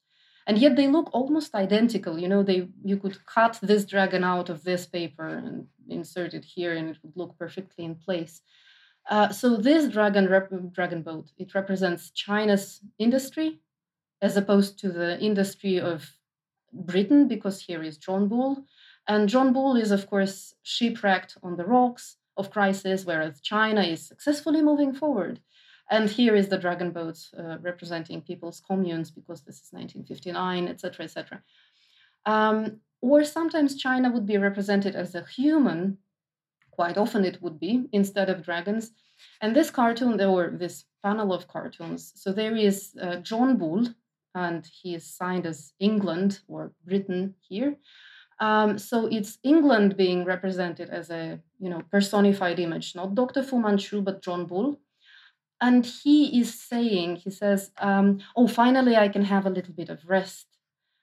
Speaker 2: and yet they look almost identical you know they you could cut this dragon out of this paper and insert it here and it would look perfectly in place. Uh, so this dragon rep- dragon boat it represents china's industry as opposed to the industry of britain because here is john bull. And john bull is of course shipwrecked on the rocks of crisis whereas china is successfully moving forward and here is the dragon boat uh, representing people's communes because this is 1959, etc., etc. Um, or sometimes China would be represented as a human. Quite often it would be instead of dragons. And this cartoon, or this panel of cartoons, so there is uh, John Bull, and he is signed as England or Britain here. Um, so it's England being represented as a you know personified image, not Dr. Fu Manchu, but John Bull and he is saying he says um, oh finally i can have a little bit of rest.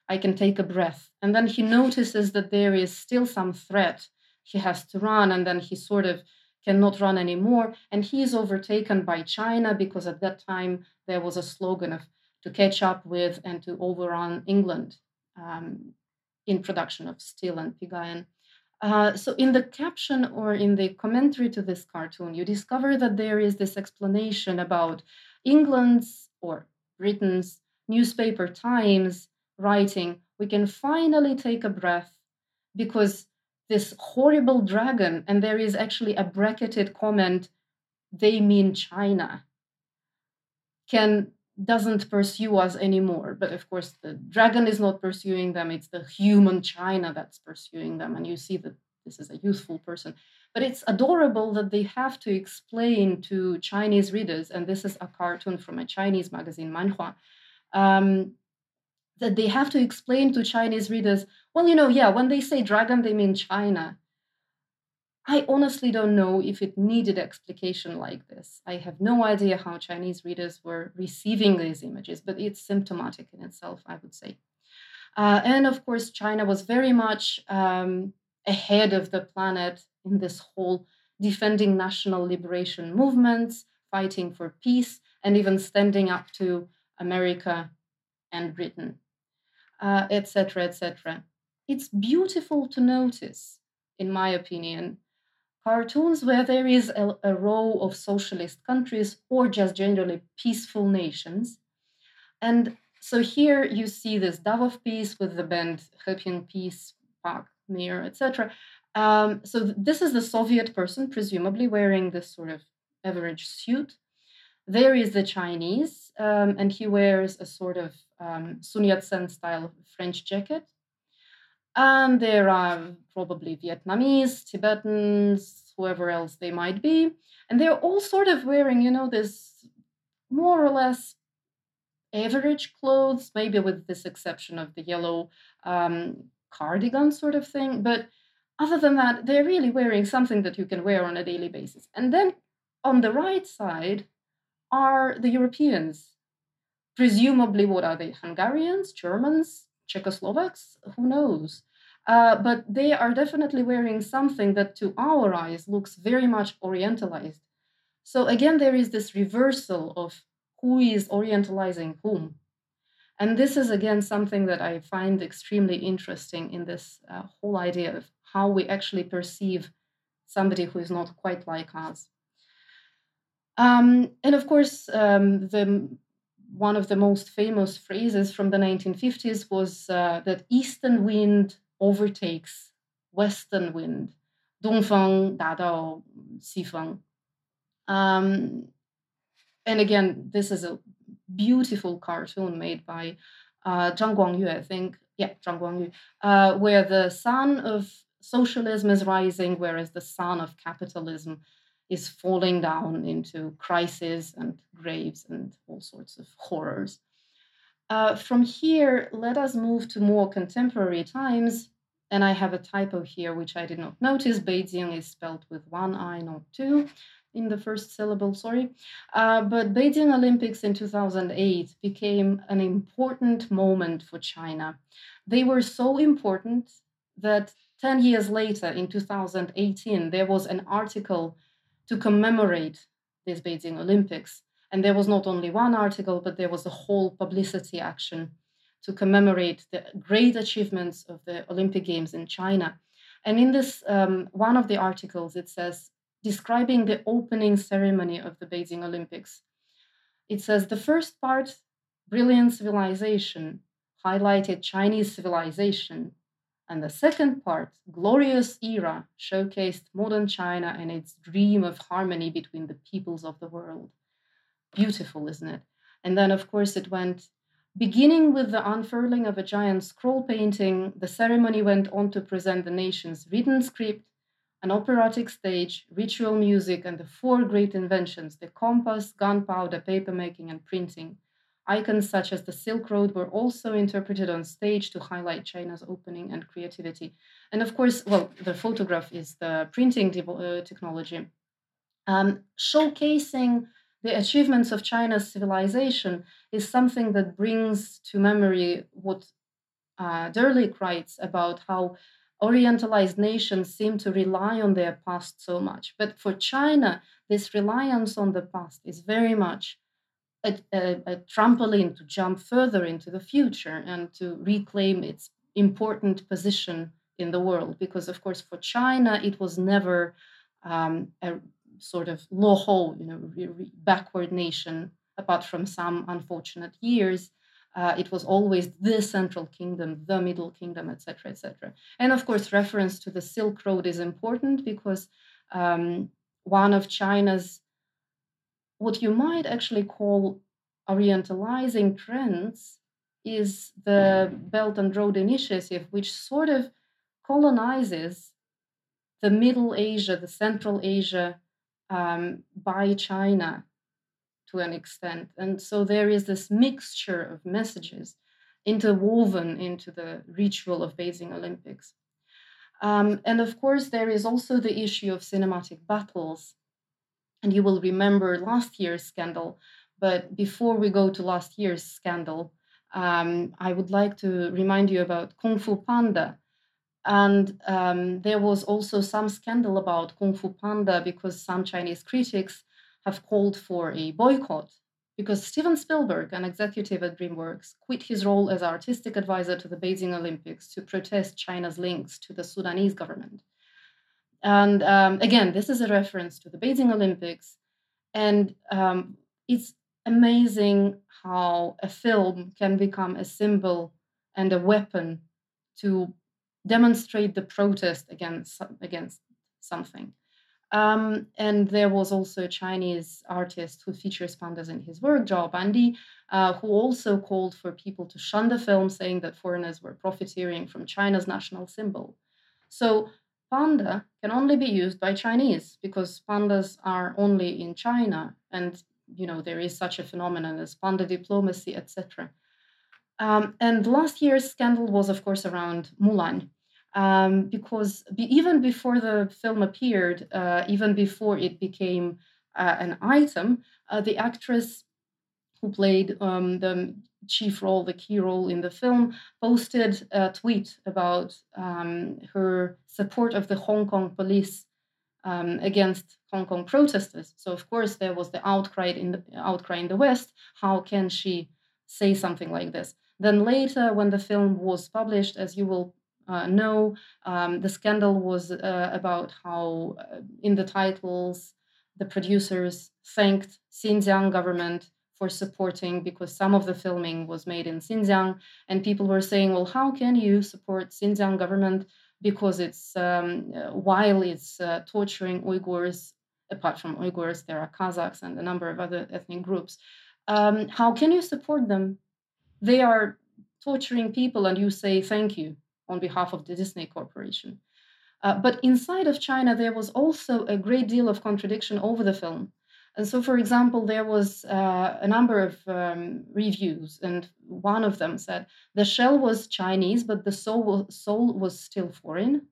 Speaker 2: I can take a breath. And then he notices that there is still some threat. He has to run and then he sort of cannot run anymore. And he is overtaken by china because at that time there was a slogan of to catch up with and to overrun england um, in production of steel and pig iron uh, so, in the caption or in the commentary to this cartoon, you discover that there is this explanation about England's or Britain's newspaper Times writing, We can finally take a breath because this horrible dragon, and there is actually a bracketed comment, they mean China, can doesn't pursue us anymore. But of course, the dragon is not pursuing them, it's the human China that's pursuing them. And you see that this is a youthful person. But it's adorable that they have to explain to Chinese readers, and this is a cartoon from a Chinese magazine, Manhua, um, that they have to explain to Chinese readers, well, you know, yeah, when they say dragon, they mean China. I honestly don't know if it needed explication like this. I have no idea how Chinese readers were receiving these images, but it's symptomatic in itself, I would say. Uh, and of course, China was very much um, ahead of the planet in this whole defending national liberation movements, fighting for peace, and even standing up to America, and Britain, etc., uh, etc. Et it's beautiful to notice, in my opinion, cartoons where there is a, a, row of socialist countries or just generally peaceful nations. And so here you see this dove of peace with the band Heping Peace, Park, Mir, etc. Um, so th- this is the Soviet person, presumably wearing this sort of average suit. There is the Chinese, um, and he wears a sort of um, Sun Yat sen style French jacket. And there are probably Vietnamese, Tibetans, whoever else they might be. And they're all sort of wearing, you know, this more or less average clothes, maybe with this exception of the yellow um, cardigan sort of thing. But other than that, they're really wearing something that you can wear on a daily basis. And then on the right side are the Europeans. Presumably, what are they? Hungarians, Germans, Czechoslovaks? Who knows? Uh, but they are definitely wearing something that to our eyes looks very much orientalized. So again, there is this reversal of who is orientalizing whom. And this is again something that I find extremely interesting in this uh, whole idea of how we actually perceive somebody who is not quite like us. Um, and of course, um, the one of the most famous phrases from the 1950s was uh, that Eastern wind overtakes western wind. 东风达到西风. Um, and again, this is a beautiful cartoon made by uh, Zhang Guangyu, I think. Yeah, Zhang Guangyu, uh, where the sun of socialism is rising, whereas the sun of capitalism is falling down into crises and graves and all sorts of horrors. Uh, from here, let us move to more contemporary times. And I have a typo here, which I did not notice. Beijing is spelled with one I, not two, in the first syllable, sorry. Uh, but Beijing Olympics in 2008 became an important moment for China. They were so important that 10 years later, in 2018, there was an article to commemorate these Beijing Olympics. And there was not only one article, but there was a whole publicity action to commemorate the great achievements of the Olympic Games in China. And in this, um, one of the articles, it says, describing the opening ceremony of the Beijing Olympics. It says the first part, brilliant civilization, highlighted Chinese civilization, and the second part, Glorious Era, showcased modern China and its dream of harmony between the peoples of the world. Beautiful, isn't it? And then, of course, it went beginning with the unfurling of a giant scroll painting. The ceremony went on to present the nation's written script, an operatic stage, ritual music, and the four great inventions the compass, gunpowder, papermaking, and printing. Icons such as the Silk Road were also interpreted on stage to highlight China's opening and creativity. And of course, well, the photograph is the printing uh, technology. Um, showcasing the achievements of China's civilization is something that brings to memory what uh, Dirlik writes about how Orientalized nations seem to rely on their past so much. But for China, this reliance on the past is very much a, a, a trampoline to jump further into the future and to reclaim its important position in the world. Because, of course, for China, it was never um, a sort of loho, you know, backward nation, apart from some unfortunate years. Uh, it was always the central kingdom, the middle kingdom, etc., etc. And of course, reference to the Silk Road is important because um, one of China's what you might actually call orientalizing trends is the Belt and Road Initiative, which sort of colonizes the Middle Asia, the Central Asia um, by China to an extent. And so there is this mixture of messages interwoven into the ritual of Beijing Olympics. Um, and of course, there is also the issue of cinematic battles and you will remember last year's scandal. But before we go to last year's scandal, um, I would like to remind you about Kung Fu Panda. And um, there was also some scandal about Kung Fu Panda because some Chinese critics have called for a boycott because Steven Spielberg, an executive at DreamWorks, quit his role as artistic advisor to the Beijing Olympics to protest China's links to the Sudanese government. And um, again, this is a reference to the Beijing Olympics. And um, it's amazing how a film can become a symbol and a weapon to demonstrate the protest against, against something. Um, and there was also a Chinese artist who features pandas in his work, Zhao Bandi, uh, who also called for people to shun the film, saying that foreigners were profiteering from China's national symbol. So panda can only be used by Chinese because pandas are only in China, and you know there is such a phenomenon as panda diplomacy, etc. Um, and last year's scandal was, of course, around Mulan, um, because be, even before the film appeared, uh, even before it became uh, an item, uh, the actress who played um, the chief role, the key role in the film, posted a tweet about um, her support of the Hong Kong police um, against Hong Kong protesters. So of course there was the outcry in the outcry in the West. How can she say something like this? Then later, when the film was published, as you will uh, know, um, the scandal was uh, about how uh, in the titles the producers thanked Xinjiang government for supporting because some of the filming was made in Xinjiang, and people were saying, "Well, how can you support Xinjiang government because it's um, uh, while it's uh, torturing Uyghurs? Apart from Uyghurs, there are Kazakhs and a number of other ethnic groups. Um, how can you support them? They are torturing people, and you say thank you on behalf of the Disney Corporation." Uh, but inside of China, there was also a great deal of contradiction over the film. And so, for example, there was uh, a number of um, reviews, and one of them said the shell was Chinese, but the soul was, soul was still foreign.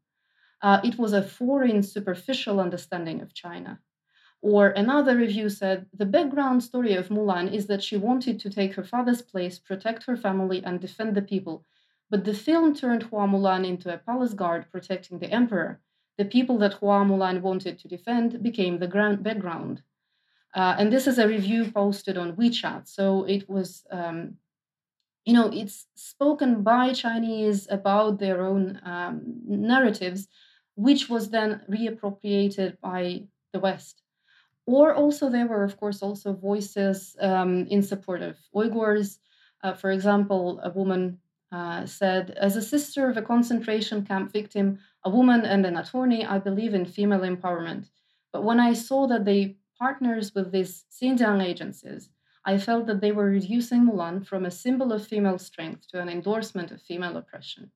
Speaker 2: Uh, it was a foreign, superficial understanding of China. Or another review said the background story of Mulan is that she wanted to take her father's place, protect her family, and defend the people. But the film turned Hua Mulan into a palace guard protecting the emperor. The people that Hua Mulan wanted to defend became the background. Uh, and this is a review posted on WeChat. So it was, um, you know, it's spoken by Chinese about their own um, narratives, which was then reappropriated by the West. Or also, there were, of course, also voices um, in support of Uyghurs. Uh, for example, a woman uh, said, As a sister of a concentration camp victim, a woman, and an attorney, I believe in female empowerment. But when I saw that they partners with these Xinjiang agencies, I felt that they were reducing Mulan from a symbol of female strength to an endorsement of female oppression.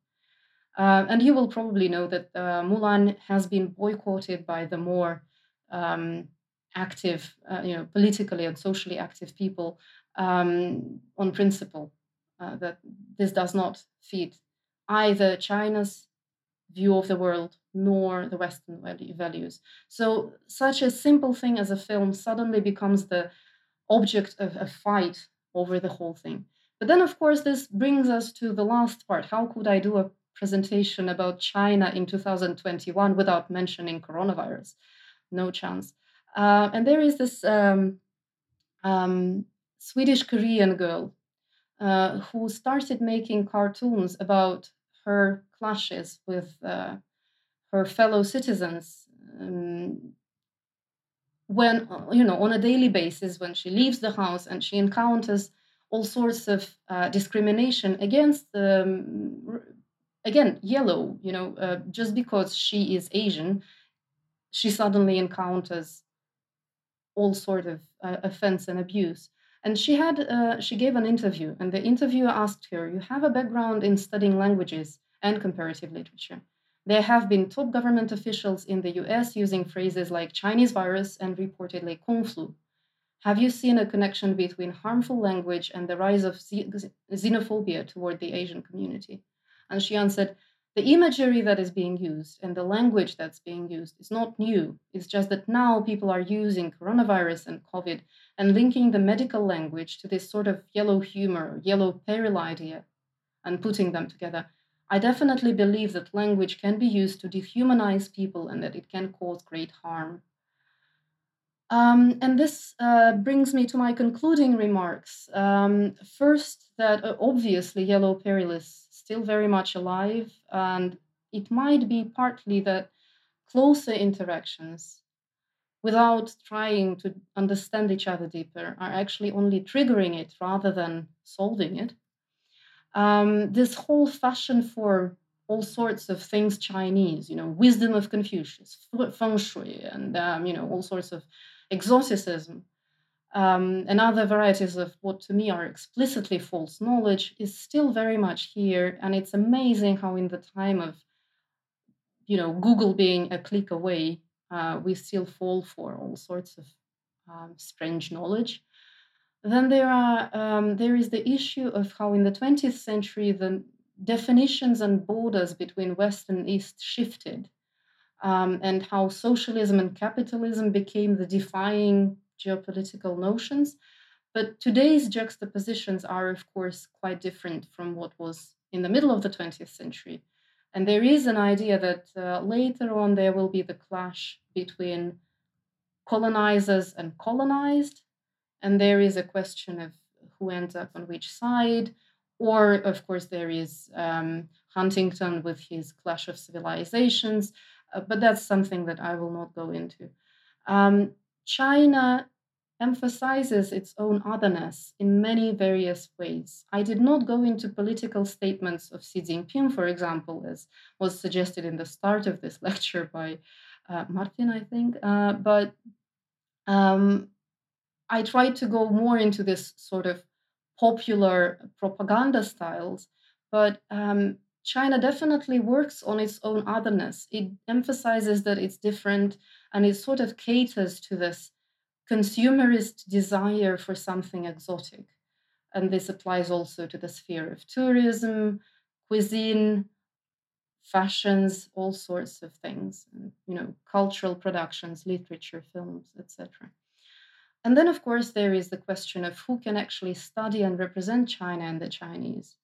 Speaker 2: Uh, and you will probably know that uh, Mulan has been boycotted by the more um, active, uh, you know, politically and socially active people um, on principle uh, that this does not fit either China's view of the world nor the Western values. So, such a simple thing as a film suddenly becomes the object of a fight over the whole thing. But then, of course, this brings us to the last part. How could I do a presentation about China in 2021 without mentioning coronavirus? No chance. Uh, and there is this um, um, Swedish Korean girl uh, who started making cartoons about her clashes with uh, her fellow citizens um, when uh, you know on a daily basis when she leaves the house and she encounters all sorts of uh, discrimination against um, again yellow you know uh, just because she is asian she suddenly encounters all sort of uh, offense and abuse. And she had uh, she gave an interview and the interviewer asked her you have a background in studying languages and comparative literature there have been top government officials in the US using phrases like Chinese virus and reportedly Kung flu. Have you seen a connection between harmful language and the rise of xenophobia toward the Asian community? And she answered, the imagery that is being used and the language that's being used is not new. It's just that now people are using coronavirus and COVID and linking the medical language to this sort of yellow humor, yellow peril idea, and putting them together. I definitely believe that language can be used to dehumanize people and that it can cause great harm. Um, and this uh, brings me to my concluding remarks. Um, first, that uh, obviously yellow peril is still very much alive, and it might be partly that closer interactions without trying to understand each other deeper are actually only triggering it rather than solving it. Um, this whole fashion for all sorts of things Chinese, you know, wisdom of Confucius, feng shui, and um, you know all sorts of exoticism, um, and other varieties of what to me are explicitly false knowledge is still very much here, and it's amazing how in the time of you know Google being a click away, uh, we still fall for all sorts of um, strange knowledge. Then there are um, there is the issue of how in the 20th century the definitions and borders between West and East shifted, um, and how socialism and capitalism became the defining geopolitical notions. But today's juxtapositions are, of course, quite different from what was in the middle of the 20th century. And there is an idea that uh, later on there will be the clash between colonizers and colonized. And there is a question of who ends up on which side. Or, of course, there is um, Huntington with his Clash of Civilizations, uh, but that's something that I will not go into. Um, China emphasizes its own otherness in many various ways. I did not go into political statements of Xi Jinping, for example, as was suggested in the start of this lecture by uh, Martin, I think, uh, but um, I tried to go more into this sort of popular propaganda styles, but um, China definitely works on its own otherness. It emphasizes that it's different and it sort of caters to this consumerist desire for something exotic. And this applies also to the sphere of tourism, cuisine, fashions, all sorts of things, you know, cultural productions, literature, films, etc. And then, of course, there is the question of who can actually study and represent China and the Chinese.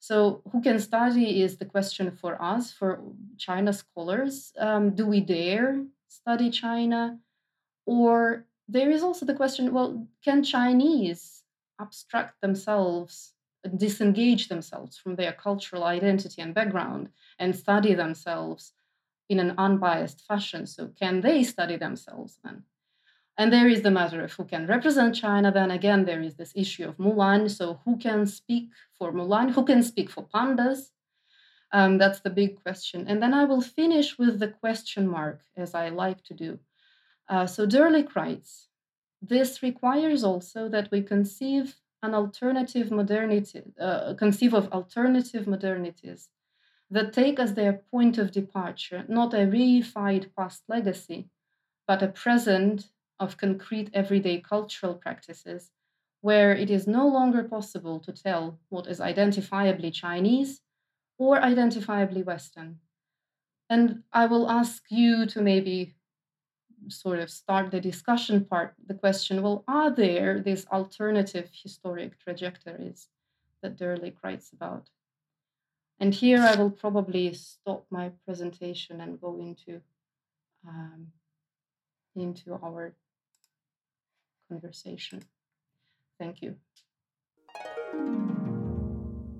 Speaker 2: So, who can study is the question for us, for China scholars. Um, do we dare study China? Or there is also the question well, can Chinese abstract themselves, disengage themselves from their cultural identity and background and study themselves in an unbiased fashion? So, can they study themselves then? And there is the matter of who can represent China. Then again, there is this issue of Mulan. So, who can speak for Mulan? Who can speak for pandas? Um, that's the big question. And then I will finish with the question mark, as I like to do. Uh, so, Dirlik writes this requires also that we conceive an alternative modernity, uh, conceive of alternative modernities that take as their point of departure not a reified past legacy, but a present of concrete everyday cultural practices where it is no longer possible to tell what is identifiably Chinese or identifiably Western. And I will ask you to maybe sort of start the discussion part the question well, are there these alternative historic trajectories that Dirlik writes about? And here I will probably stop my presentation and go into um, into our conversation. Thank you.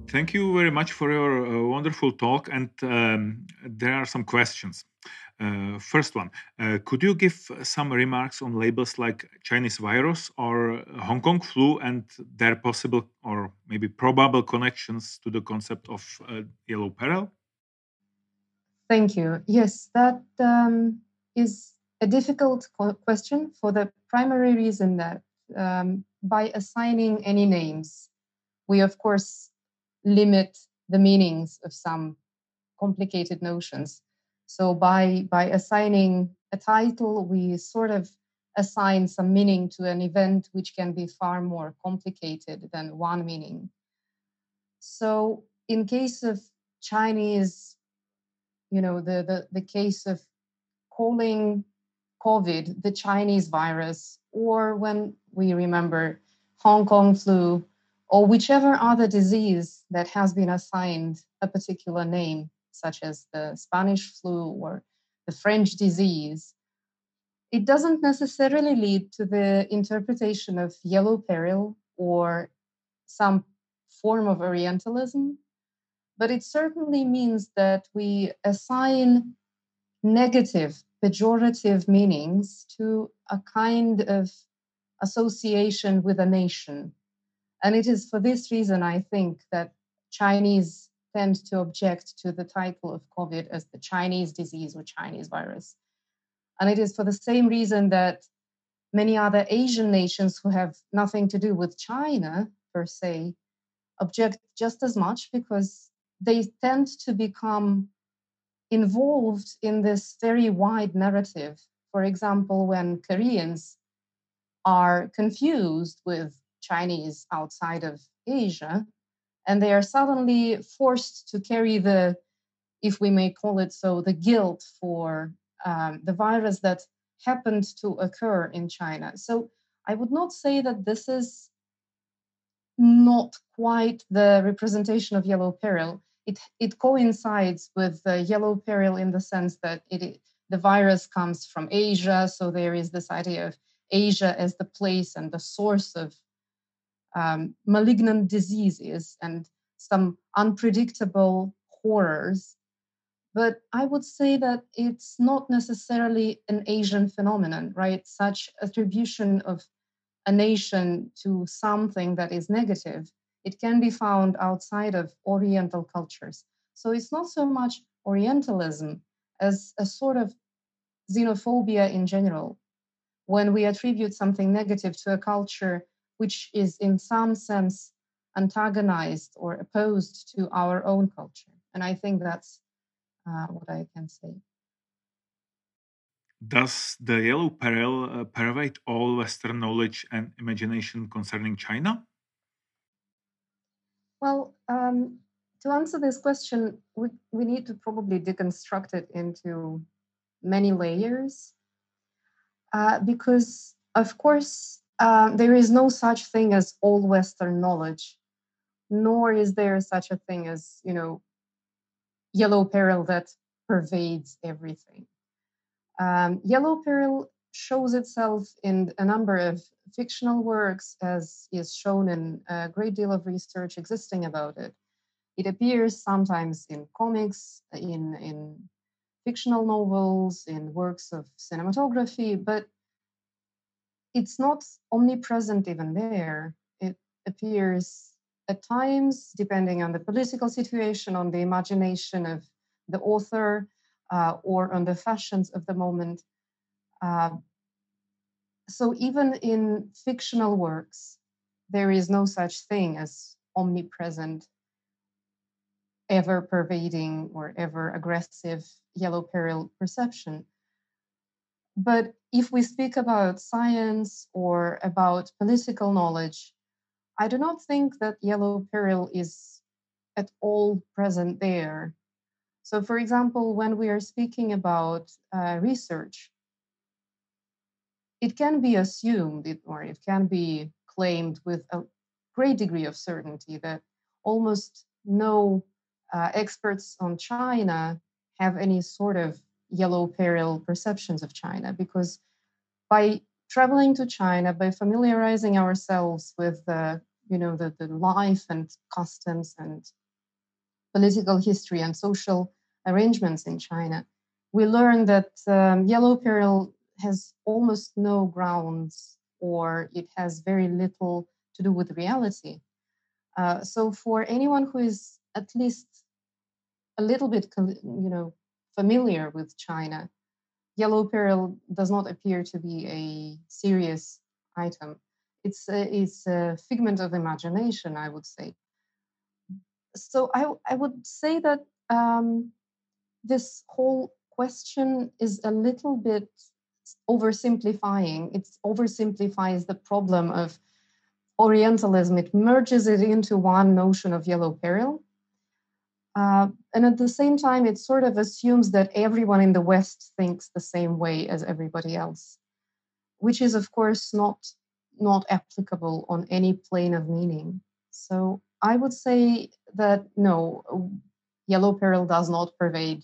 Speaker 7: Thank you very much for your uh, wonderful talk. And um, there are some questions. Uh, first one, uh, could you give some remarks on labels like Chinese virus or Hong Kong flu and their possible or maybe probable connections to the concept of uh, yellow peril?
Speaker 2: Thank you. Yes, that um, is a difficult question for the primary reason that um, by assigning any names, we of course limit the meanings of some complicated notions. So by by assigning a title, we sort of assign some meaning to an event which can be far more complicated than one meaning. So in case of Chinese, you know, the the, the case of calling COVID the Chinese virus, or when we remember Hong Kong flu, or whichever other disease that has been assigned a particular name, such as the Spanish flu or the French disease, it doesn't necessarily lead to the interpretation of yellow peril or some form of Orientalism, but it certainly means that we assign negative, pejorative meanings to a kind of association with a nation. And it is for this reason, I think, that Chinese tend to object to the title of COVID as the Chinese disease or Chinese virus. And it is for the same reason that many other Asian nations who have nothing to do with China per se object just as much because they tend to become involved in this very wide narrative. For example, when Koreans are confused with Chinese outside of Asia, and they are suddenly forced to carry the, if we may call it so, the guilt for um, the virus that happened to occur in China. So I would not say that this is not quite the representation of yellow peril. It, it coincides with the yellow peril in the sense that it, the virus comes from Asia. So there is this idea of Asia as the place and the source of um, malignant diseases and some unpredictable horrors. But I would say that it's not necessarily an Asian phenomenon, right? Such attribution of a nation to something that is negative, it can be found outside of Oriental cultures. So it's not so much Orientalism as a sort of xenophobia in general. When we attribute something negative to a culture which is in some sense antagonized or opposed to our own culture. And I think that's uh, what I can say.
Speaker 7: Does the yellow peril uh, pervade all Western knowledge and imagination concerning China?
Speaker 2: Well, um, to answer this question, we, we need to probably deconstruct it into many layers. Uh, because, of course, uh, there is no such thing as all Western knowledge, nor is there such a thing as, you know, yellow peril that pervades everything. Um, yellow peril shows itself in a number of fictional works, as is shown in a great deal of research existing about it. It appears sometimes in comics, in, in fictional novels, in works of cinematography, but it's not omnipresent even there. It appears at times, depending on the political situation, on the imagination of the author, uh, or on the fashions of the moment. Uh, so even in fictional works, there is no such thing as omnipresent, ever pervading, or ever aggressive yellow peril perception. But if we speak about science or about political knowledge, I do not think that yellow peril is at all present there. So, for example, when we are speaking about uh, research, it can be assumed or it can be claimed with a great degree of certainty that almost no uh, experts on China have any sort of yellow peril perceptions of China because by traveling to China, by familiarizing ourselves with the you know the, the life and customs and political history and social arrangements in China, we learn that um, yellow peril has almost no grounds or it has very little to do with reality. Uh, so for anyone who is at least a little bit, you know, familiar with China, yellow peril does not appear to be a serious item. It's a, it's a figment of imagination, I would say. So I, I would say that um, this whole question is a little bit oversimplifying. It oversimplifies the problem of Orientalism. It merges it into one notion of yellow peril. Uh, and at the same time, it sort of assumes that everyone in the West thinks the same way as everybody else, which is, of course, not not applicable on any plane of meaning. So I would say that no, yellow peril does not pervade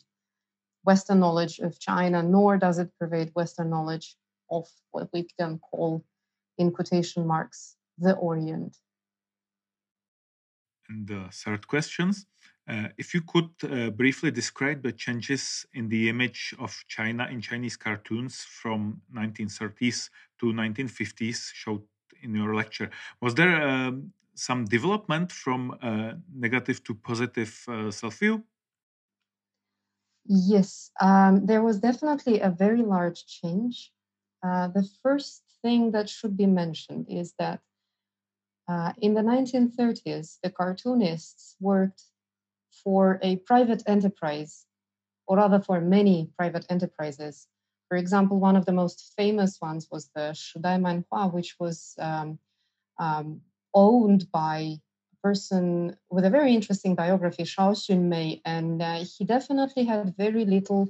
Speaker 2: Western knowledge of China, nor does it pervade Western knowledge of what we can call, in quotation marks, the Orient.
Speaker 7: And the third questions. Uh, if you could uh, briefly describe the changes in the image of China in Chinese cartoons from 1930s to 1950s showed in your lecture, was there um, some development from uh, negative to positive uh, self-view?
Speaker 2: Yes, um, there was definitely a very large change. Uh, the first thing that should be mentioned is that uh, in the 1930s, the cartoonists worked for a private enterprise, or rather for many private enterprises. For example, one of the most famous ones was the Shidai Manhua, which was um, um, owned by person with a very interesting biography, Shao Xunmei, and uh, he definitely had very little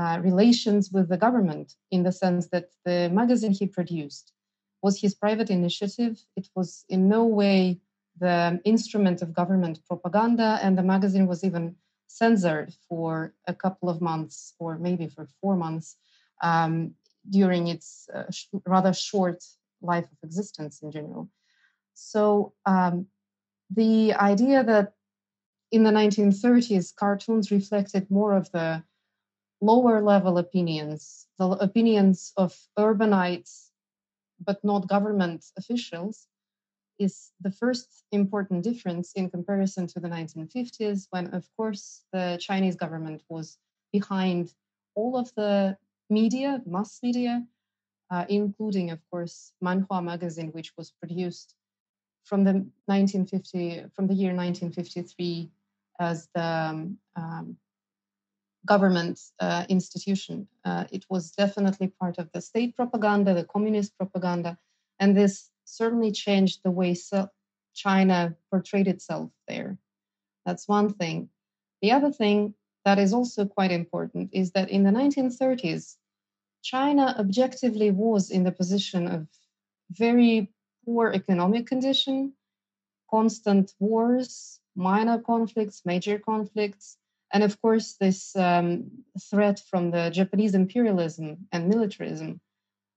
Speaker 2: uh, relations with the government in the sense that the magazine he produced was his private initiative. It was in no way the instrument of government propaganda, and the magazine was even censored for a couple of months or maybe for four months um, during its uh, sh- rather short life of existence in general. So um, the idea that in the 1930s, cartoons reflected more of the lower level opinions, the opinions of urbanites but not government officials, is the first important difference in comparison to the 1950s, when, of course, the Chinese government was behind all of the media, mass media, uh, including, of course, Manhua magazine, which was produced from the 1950 from the year 1953 as the um, um government uh, institution. Uh, it was definitely part of the state propaganda, the communist propaganda, and this certainly changed the way China portrayed itself there. That's one thing. The other thing that is also quite important is that in the 1930s, China objectively was in the position of very poor economic condition, constant wars, minor conflicts, major conflicts, and of course, this um, threat from the Japanese imperialism and militarism,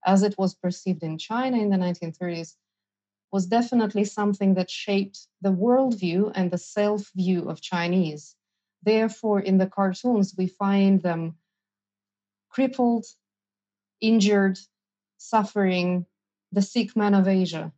Speaker 2: as it was perceived in China in the 1930s, was definitely something that shaped the worldview and the self view of Chinese. Therefore, in the cartoons, we find them crippled, injured, suffering, the sick man of Asia.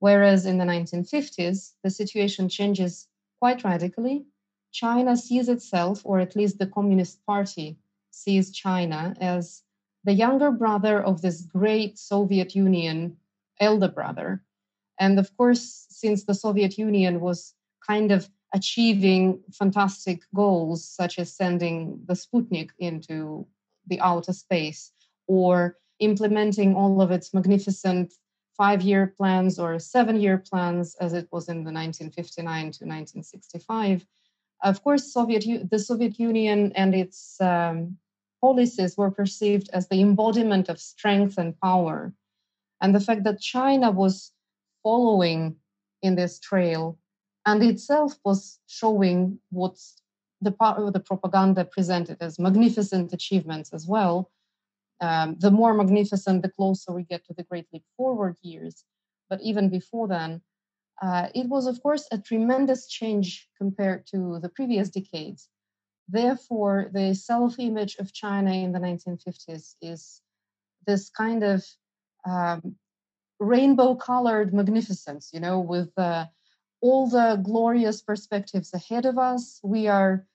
Speaker 2: Whereas in the 1950s, the situation changes quite radically China sees itself, or at least the Communist Party sees China, as the younger brother of this great Soviet Union elder brother. And of course, since the Soviet Union was kind of achieving fantastic goals, such as sending the Sputnik into the outer space or implementing all of its magnificent five year plans or seven year plans, as it was in the 1959 to 1965, of course, Soviet the Soviet Union and its um, policies were perceived as the embodiment of strength and power, and the fact that China was following in this trail and itself was showing what the the propaganda presented as magnificent achievements as well. Um, the more magnificent, the closer we get to the Great Leap Forward years. But even before then, uh, it was, of course, a tremendous change compared to the previous decades. Therefore, the self image of China in the 1950s is this kind of um, rainbow colored magnificence, you know, with uh, all the glorious perspectives ahead of us. We are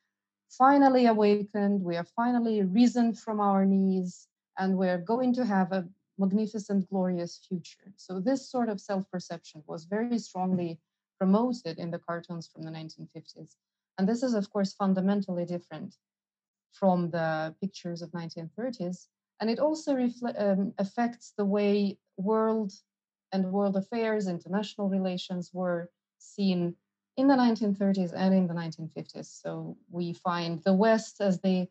Speaker 2: finally awakened, we are finally risen from our knees, and we're going to have a magnificent, glorious future. So this sort of self-perception was very strongly promoted in the cartoons from the 1950s. And this is, of course, fundamentally different from the pictures of 1930s. And it also refle- um, affects the way world and world affairs, international relations were seen in the 1930s and in the 1950s. So we find the West as the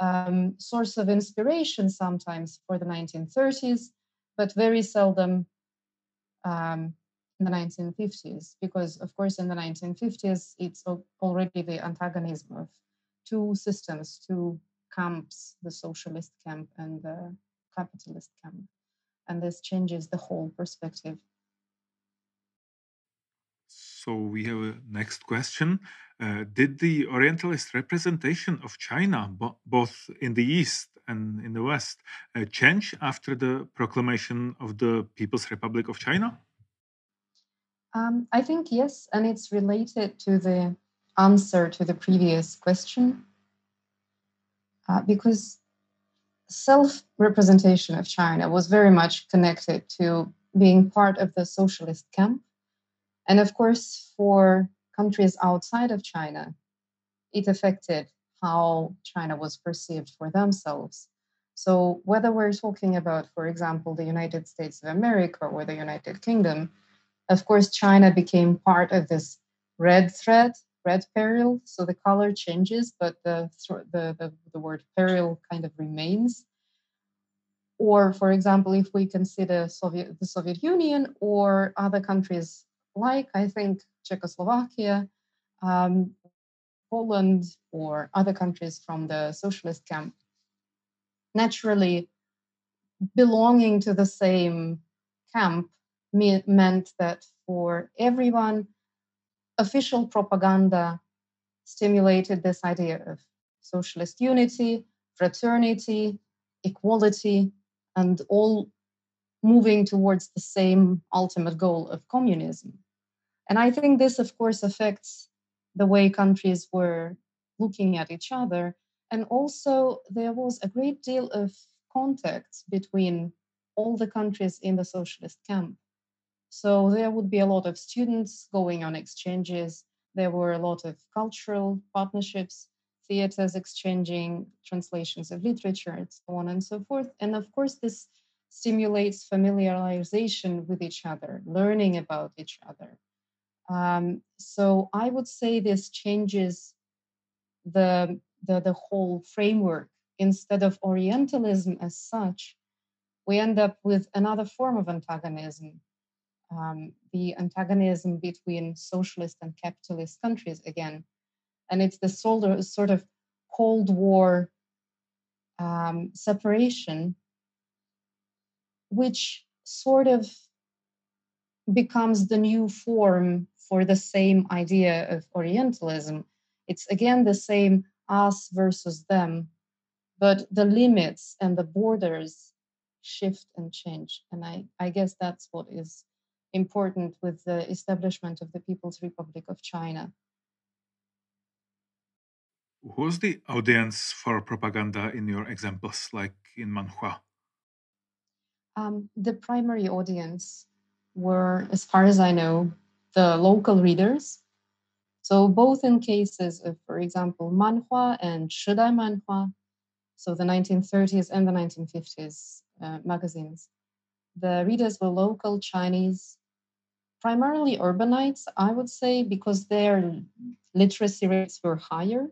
Speaker 2: um, source of inspiration sometimes for the 1930s, but very seldom um, in the 1950s, because of course in the 1950s it's already the antagonism of two systems, two camps, the socialist camp and the capitalist camp. And this changes the whole perspective.
Speaker 7: So we have a next question. Uh, did the Orientalist representation of China, bo both in the East and in the West, uh, change after the proclamation of the People's Republic of China?
Speaker 2: Um, I think yes, and it's related to the answer to the previous question. Uh, because self representation of China was very much connected to being part of the socialist camp and of course, for countries outside of China, it affected how China was perceived for themselves. So, whether we're talking about, for example, the United States of America or the United Kingdom, of course, China became part of this red thread, red peril. So the color changes, but the, the, the, the word peril kind of remains. Or, for example, if we consider Soviet, the Soviet Union or other countries like I think Czechoslovakia, um, Poland, or other countries from the socialist camp, naturally belonging to the same camp me- meant that for everyone, official propaganda stimulated this idea of socialist unity, fraternity, equality, and all moving towards the same ultimate goal of communism. And I think this, of course, affects the way countries were looking at each other. And also, there was a great deal of contact between all the countries in the socialist camp. So there would be a lot of students going on exchanges. There were a lot of cultural partnerships, theaters exchanging translations of literature, and so on and so forth. And of course, this stimulates familiarization with each other, learning about each other. Um, so I would say this changes the, the, the whole framework. Instead of Orientalism as such, we end up with another form of antagonism. Um, the antagonism between socialist and capitalist countries again. And it's the sort of, sort of Cold War um, separation which sort of becomes the new form for the same idea of Orientalism. It's again the same us versus them, but the limits and the borders shift and change. And I, I guess that's what is important with the establishment of the People's Republic of China.
Speaker 7: Who's the audience for propaganda in your examples, like in Manhua?
Speaker 2: Um, the primary audience were, as far as I know, the local readers. So, both in cases of, for example, Manhua and Shidai Manhua, so the 1930s and the 1950s uh, magazines, the readers were local Chinese, primarily urbanites, I would say, because their literacy rates were higher.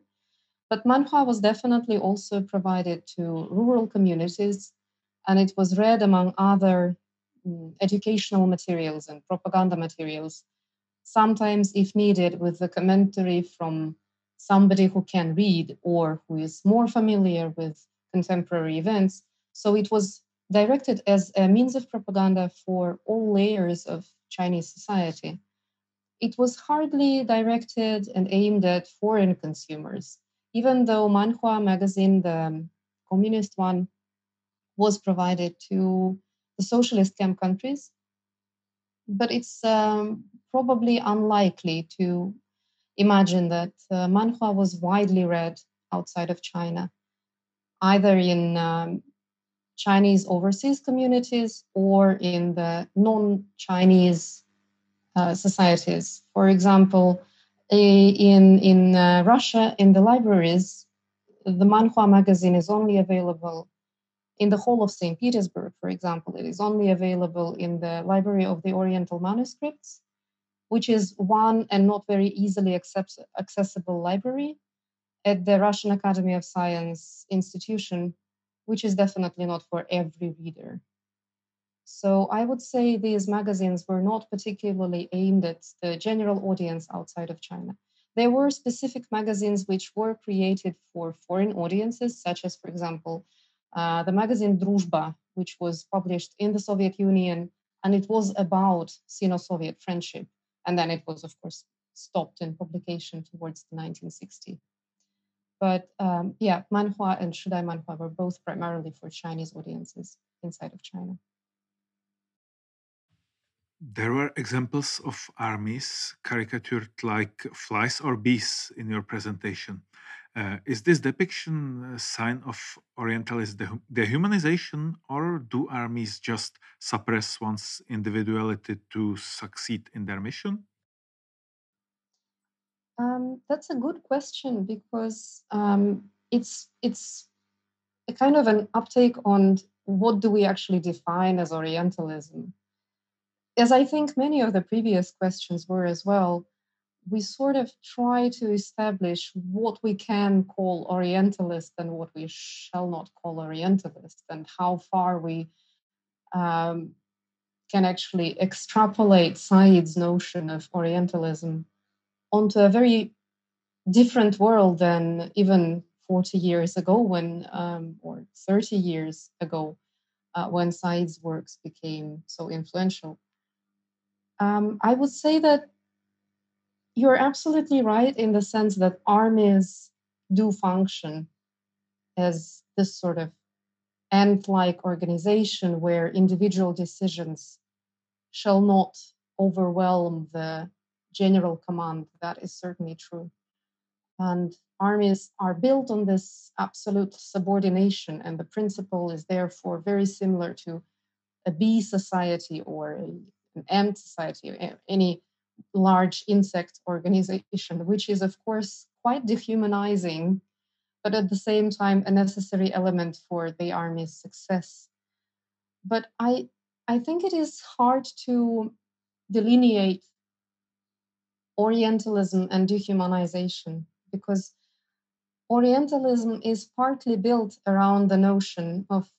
Speaker 2: But Manhua was definitely also provided to rural communities and it was read among other um, educational materials and propaganda materials, sometimes, if needed, with the commentary from somebody who can read or who is more familiar with contemporary events. So it was directed as a means of propaganda for all layers of Chinese society. It was hardly directed and aimed at foreign consumers, even though Manhua magazine, the communist one, was provided to the socialist camp countries. But it's um, probably unlikely to imagine that uh, Manhua was widely read outside of China, either in um, Chinese overseas communities or in the non Chinese uh, societies. For example, in, in uh, Russia, in the libraries, the Manhua magazine is only available in the whole of St. Petersburg, for example, it is only available in the Library of the Oriental Manuscripts, which is one and not very easily accept- accessible library at the Russian Academy of Science institution, which is definitely not for every reader. So I would say these magazines were not particularly aimed at the general audience outside of China. There were specific magazines which were created for foreign audiences, such as, for example, uh, the magazine Druzhba, which was published in the Soviet Union, and it was about Sino-Soviet friendship. And then it was, of course, stopped in publication towards the 1960s. But um, yeah, manhua and shidai manhua were both primarily for Chinese audiences inside of China.
Speaker 7: There were examples of armies caricatured like flies or bees in your presentation. Uh, is this depiction a sign of Orientalist de- dehumanization, or do armies just suppress one's individuality to succeed in their mission?
Speaker 2: Um, that's a good question because um, it's it's a kind of an uptake on what do we actually define as Orientalism. As I think many of the previous questions were as well, we sort of try to establish what we can call Orientalist and what we shall not call Orientalist, and how far we um, can actually extrapolate Said's notion of Orientalism onto a very different world than even 40 years ago when um, or 30 years ago uh, when Said's works became so influential. Um, I would say that you're absolutely right in the sense that armies do function as this sort of ant like organization where individual decisions shall not overwhelm the general command. That is certainly true. And armies are built on this absolute subordination, and the principle is therefore very similar to a bee society or an ant society, any large insect organization, which is, of course, quite dehumanizing, but at the same time, a necessary element for the army's success. But I, I think it is hard to delineate Orientalism and dehumanization because Orientalism is partly built around the notion of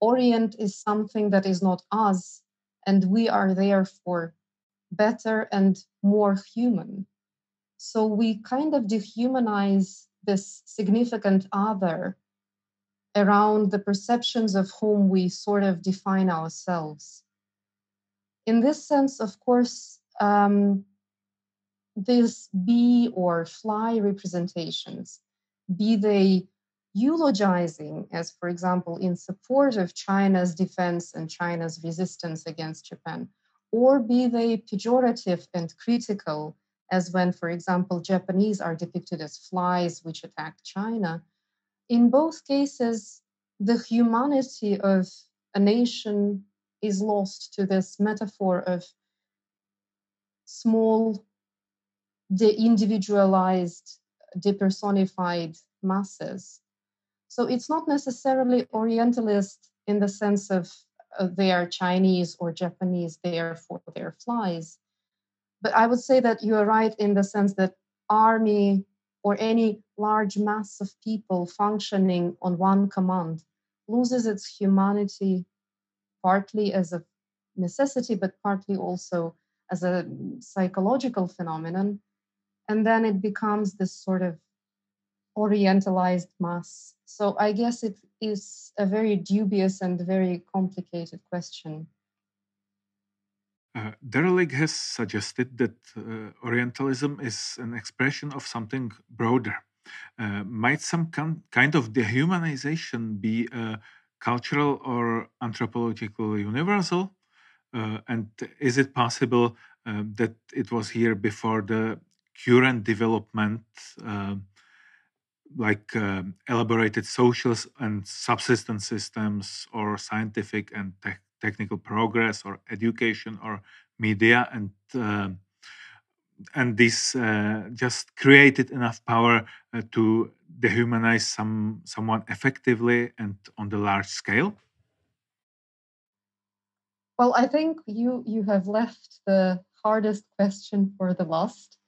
Speaker 2: Orient is something that is not us, and we are therefore better and more human. So we kind of dehumanize this significant other around the perceptions of whom we sort of define ourselves. In this sense, of course, um, these bee or fly representations, be they eulogizing, as for example, in support of China's defense and China's resistance against Japan, or be they pejorative and critical, as when, for example, Japanese are depicted as flies which attack China. In both cases, the humanity of a nation is lost to this metaphor of small de-individualized, depersonified masses. So it's not necessarily Orientalist in the sense of Uh, they are Chinese or Japanese, therefore they're flies. But I would say that you are right in the sense that army or any large mass of people functioning on one command loses its humanity partly as a necessity, but partly also as a psychological phenomenon and then it becomes this sort of orientalized mass. So I guess it is a very dubious and very complicated question.
Speaker 7: Uh, has suggested that uh, Orientalism is an expression of something broader. Uh, might some kind of dehumanization be a cultural or anthropological universal? Uh, and is it possible uh, that it was here before the current development, uh, like uh, elaborated social and subsistence systems, or scientific and te technical progress, or education, or media, and uh, and this uh, just created enough power uh, to dehumanize some someone effectively and on the large scale.
Speaker 2: Well, I think you you have left the hardest question for the last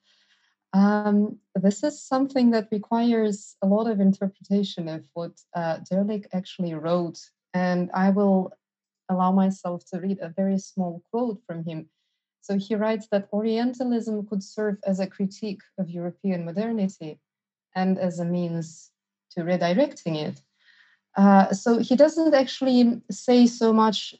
Speaker 2: um, this is something that requires a lot of interpretation of what uh, Dirlik actually wrote, and I will allow myself to read a very small quote from him. So he writes that Orientalism could serve as a critique of European modernity and as a means to redirecting it. Uh, so he doesn't actually say so much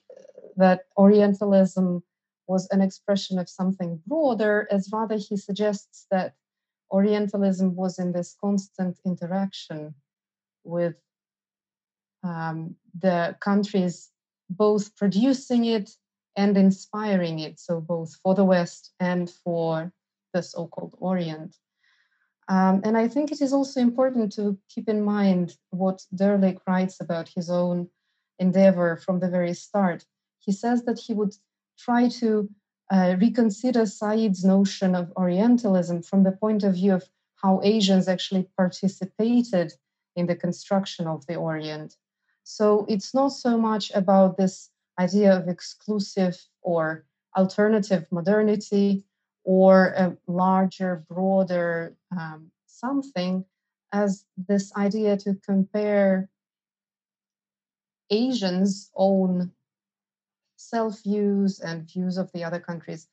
Speaker 2: that Orientalism was an expression of something broader, as rather he suggests that Orientalism was in this constant interaction with um, the countries both producing it and inspiring it, so both for the West and for the so called Orient. Um, and I think it is also important to keep in mind what Dirlik writes about his own endeavor from the very start. He says that he would try to uh, reconsider Said's notion of Orientalism from the point of view of how Asians actually participated in the construction of the Orient. So it's not so much about this idea of exclusive or alternative modernity or a larger, broader um, something as this idea to compare Asians' own self views and views of the other countries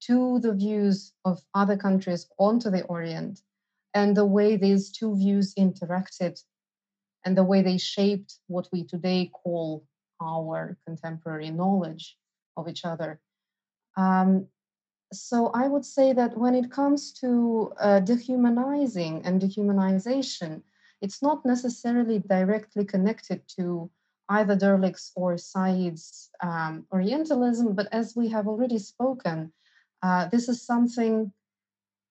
Speaker 2: to the views of other countries onto the Orient and the way these two views interacted and the way they shaped what we today call our contemporary knowledge of each other. Um, so I would say that when it comes to uh, dehumanizing and dehumanization, it's not necessarily directly connected to either Dirlik's or Said's um, Orientalism, but as we have already spoken, uh, this is something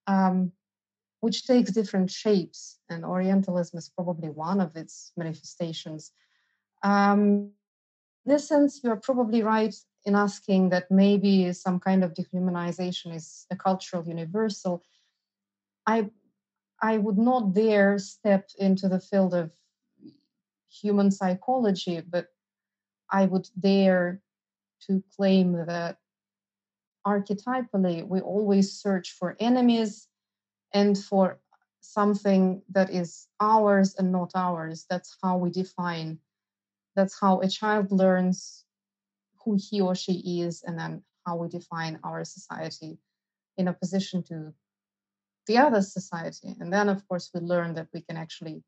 Speaker 2: um, which takes different shapes, and Orientalism is probably one of its manifestations. Um, in this sense, you're probably right in asking that maybe some kind of dehumanization is a cultural universal, I I would not dare step into the field of human psychology, but I would dare to claim that archetypally we always search for enemies and for something that is ours and not ours. That's how we define, that's how a child learns who he or she is and then how we define our society in opposition to the other society. And then, of course, we learn that we can actually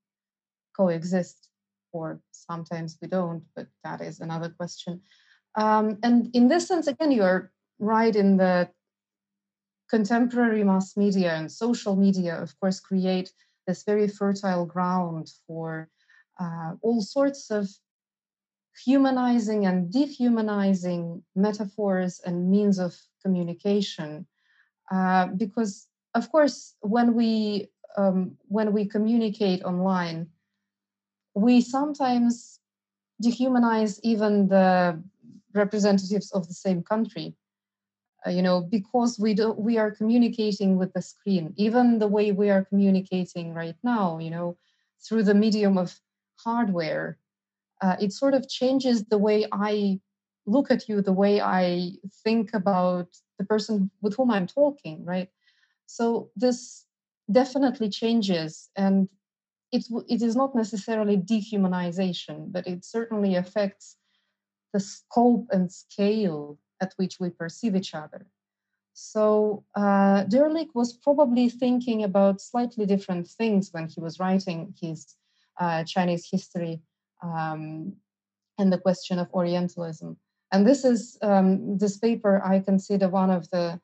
Speaker 2: coexist, or sometimes we don't, but that is another question. Um, and in this sense, again, you're right in that contemporary mass media and social media, of course, create this very fertile ground for uh, all sorts of humanizing and dehumanizing metaphors and means of communication uh, because of course when we um, when we communicate online we sometimes dehumanize even the representatives of the same country uh, you know because we do we are communicating with the screen even the way we are communicating right now you know through the medium of hardware uh, it sort of changes the way I look at you, the way I think about the person with whom I'm talking, right? So this definitely changes, and it it is not necessarily dehumanization, but it certainly affects the scope and scale at which we perceive each other. So uh, Dirlik was probably thinking about slightly different things when he was writing his uh, Chinese history um, and the question of Orientalism. And this is um, this paper I consider one of the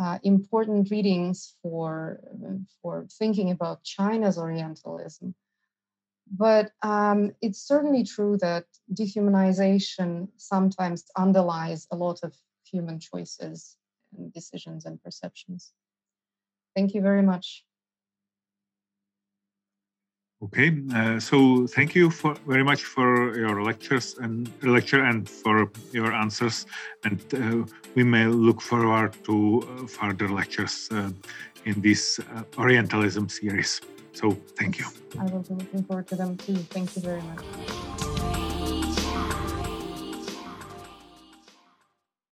Speaker 2: uh, important readings for for thinking about China's Orientalism. But um, it's certainly true that dehumanization sometimes underlies a lot of human choices and decisions and perceptions. Thank you very much.
Speaker 7: Okay, uh, so thank you for, very much for your lectures and lecture and for your answers. And uh, we may look forward to uh, further lectures uh, in this uh, Orientalism series. So thank you.
Speaker 2: I will be looking forward to them too. Thank you very much.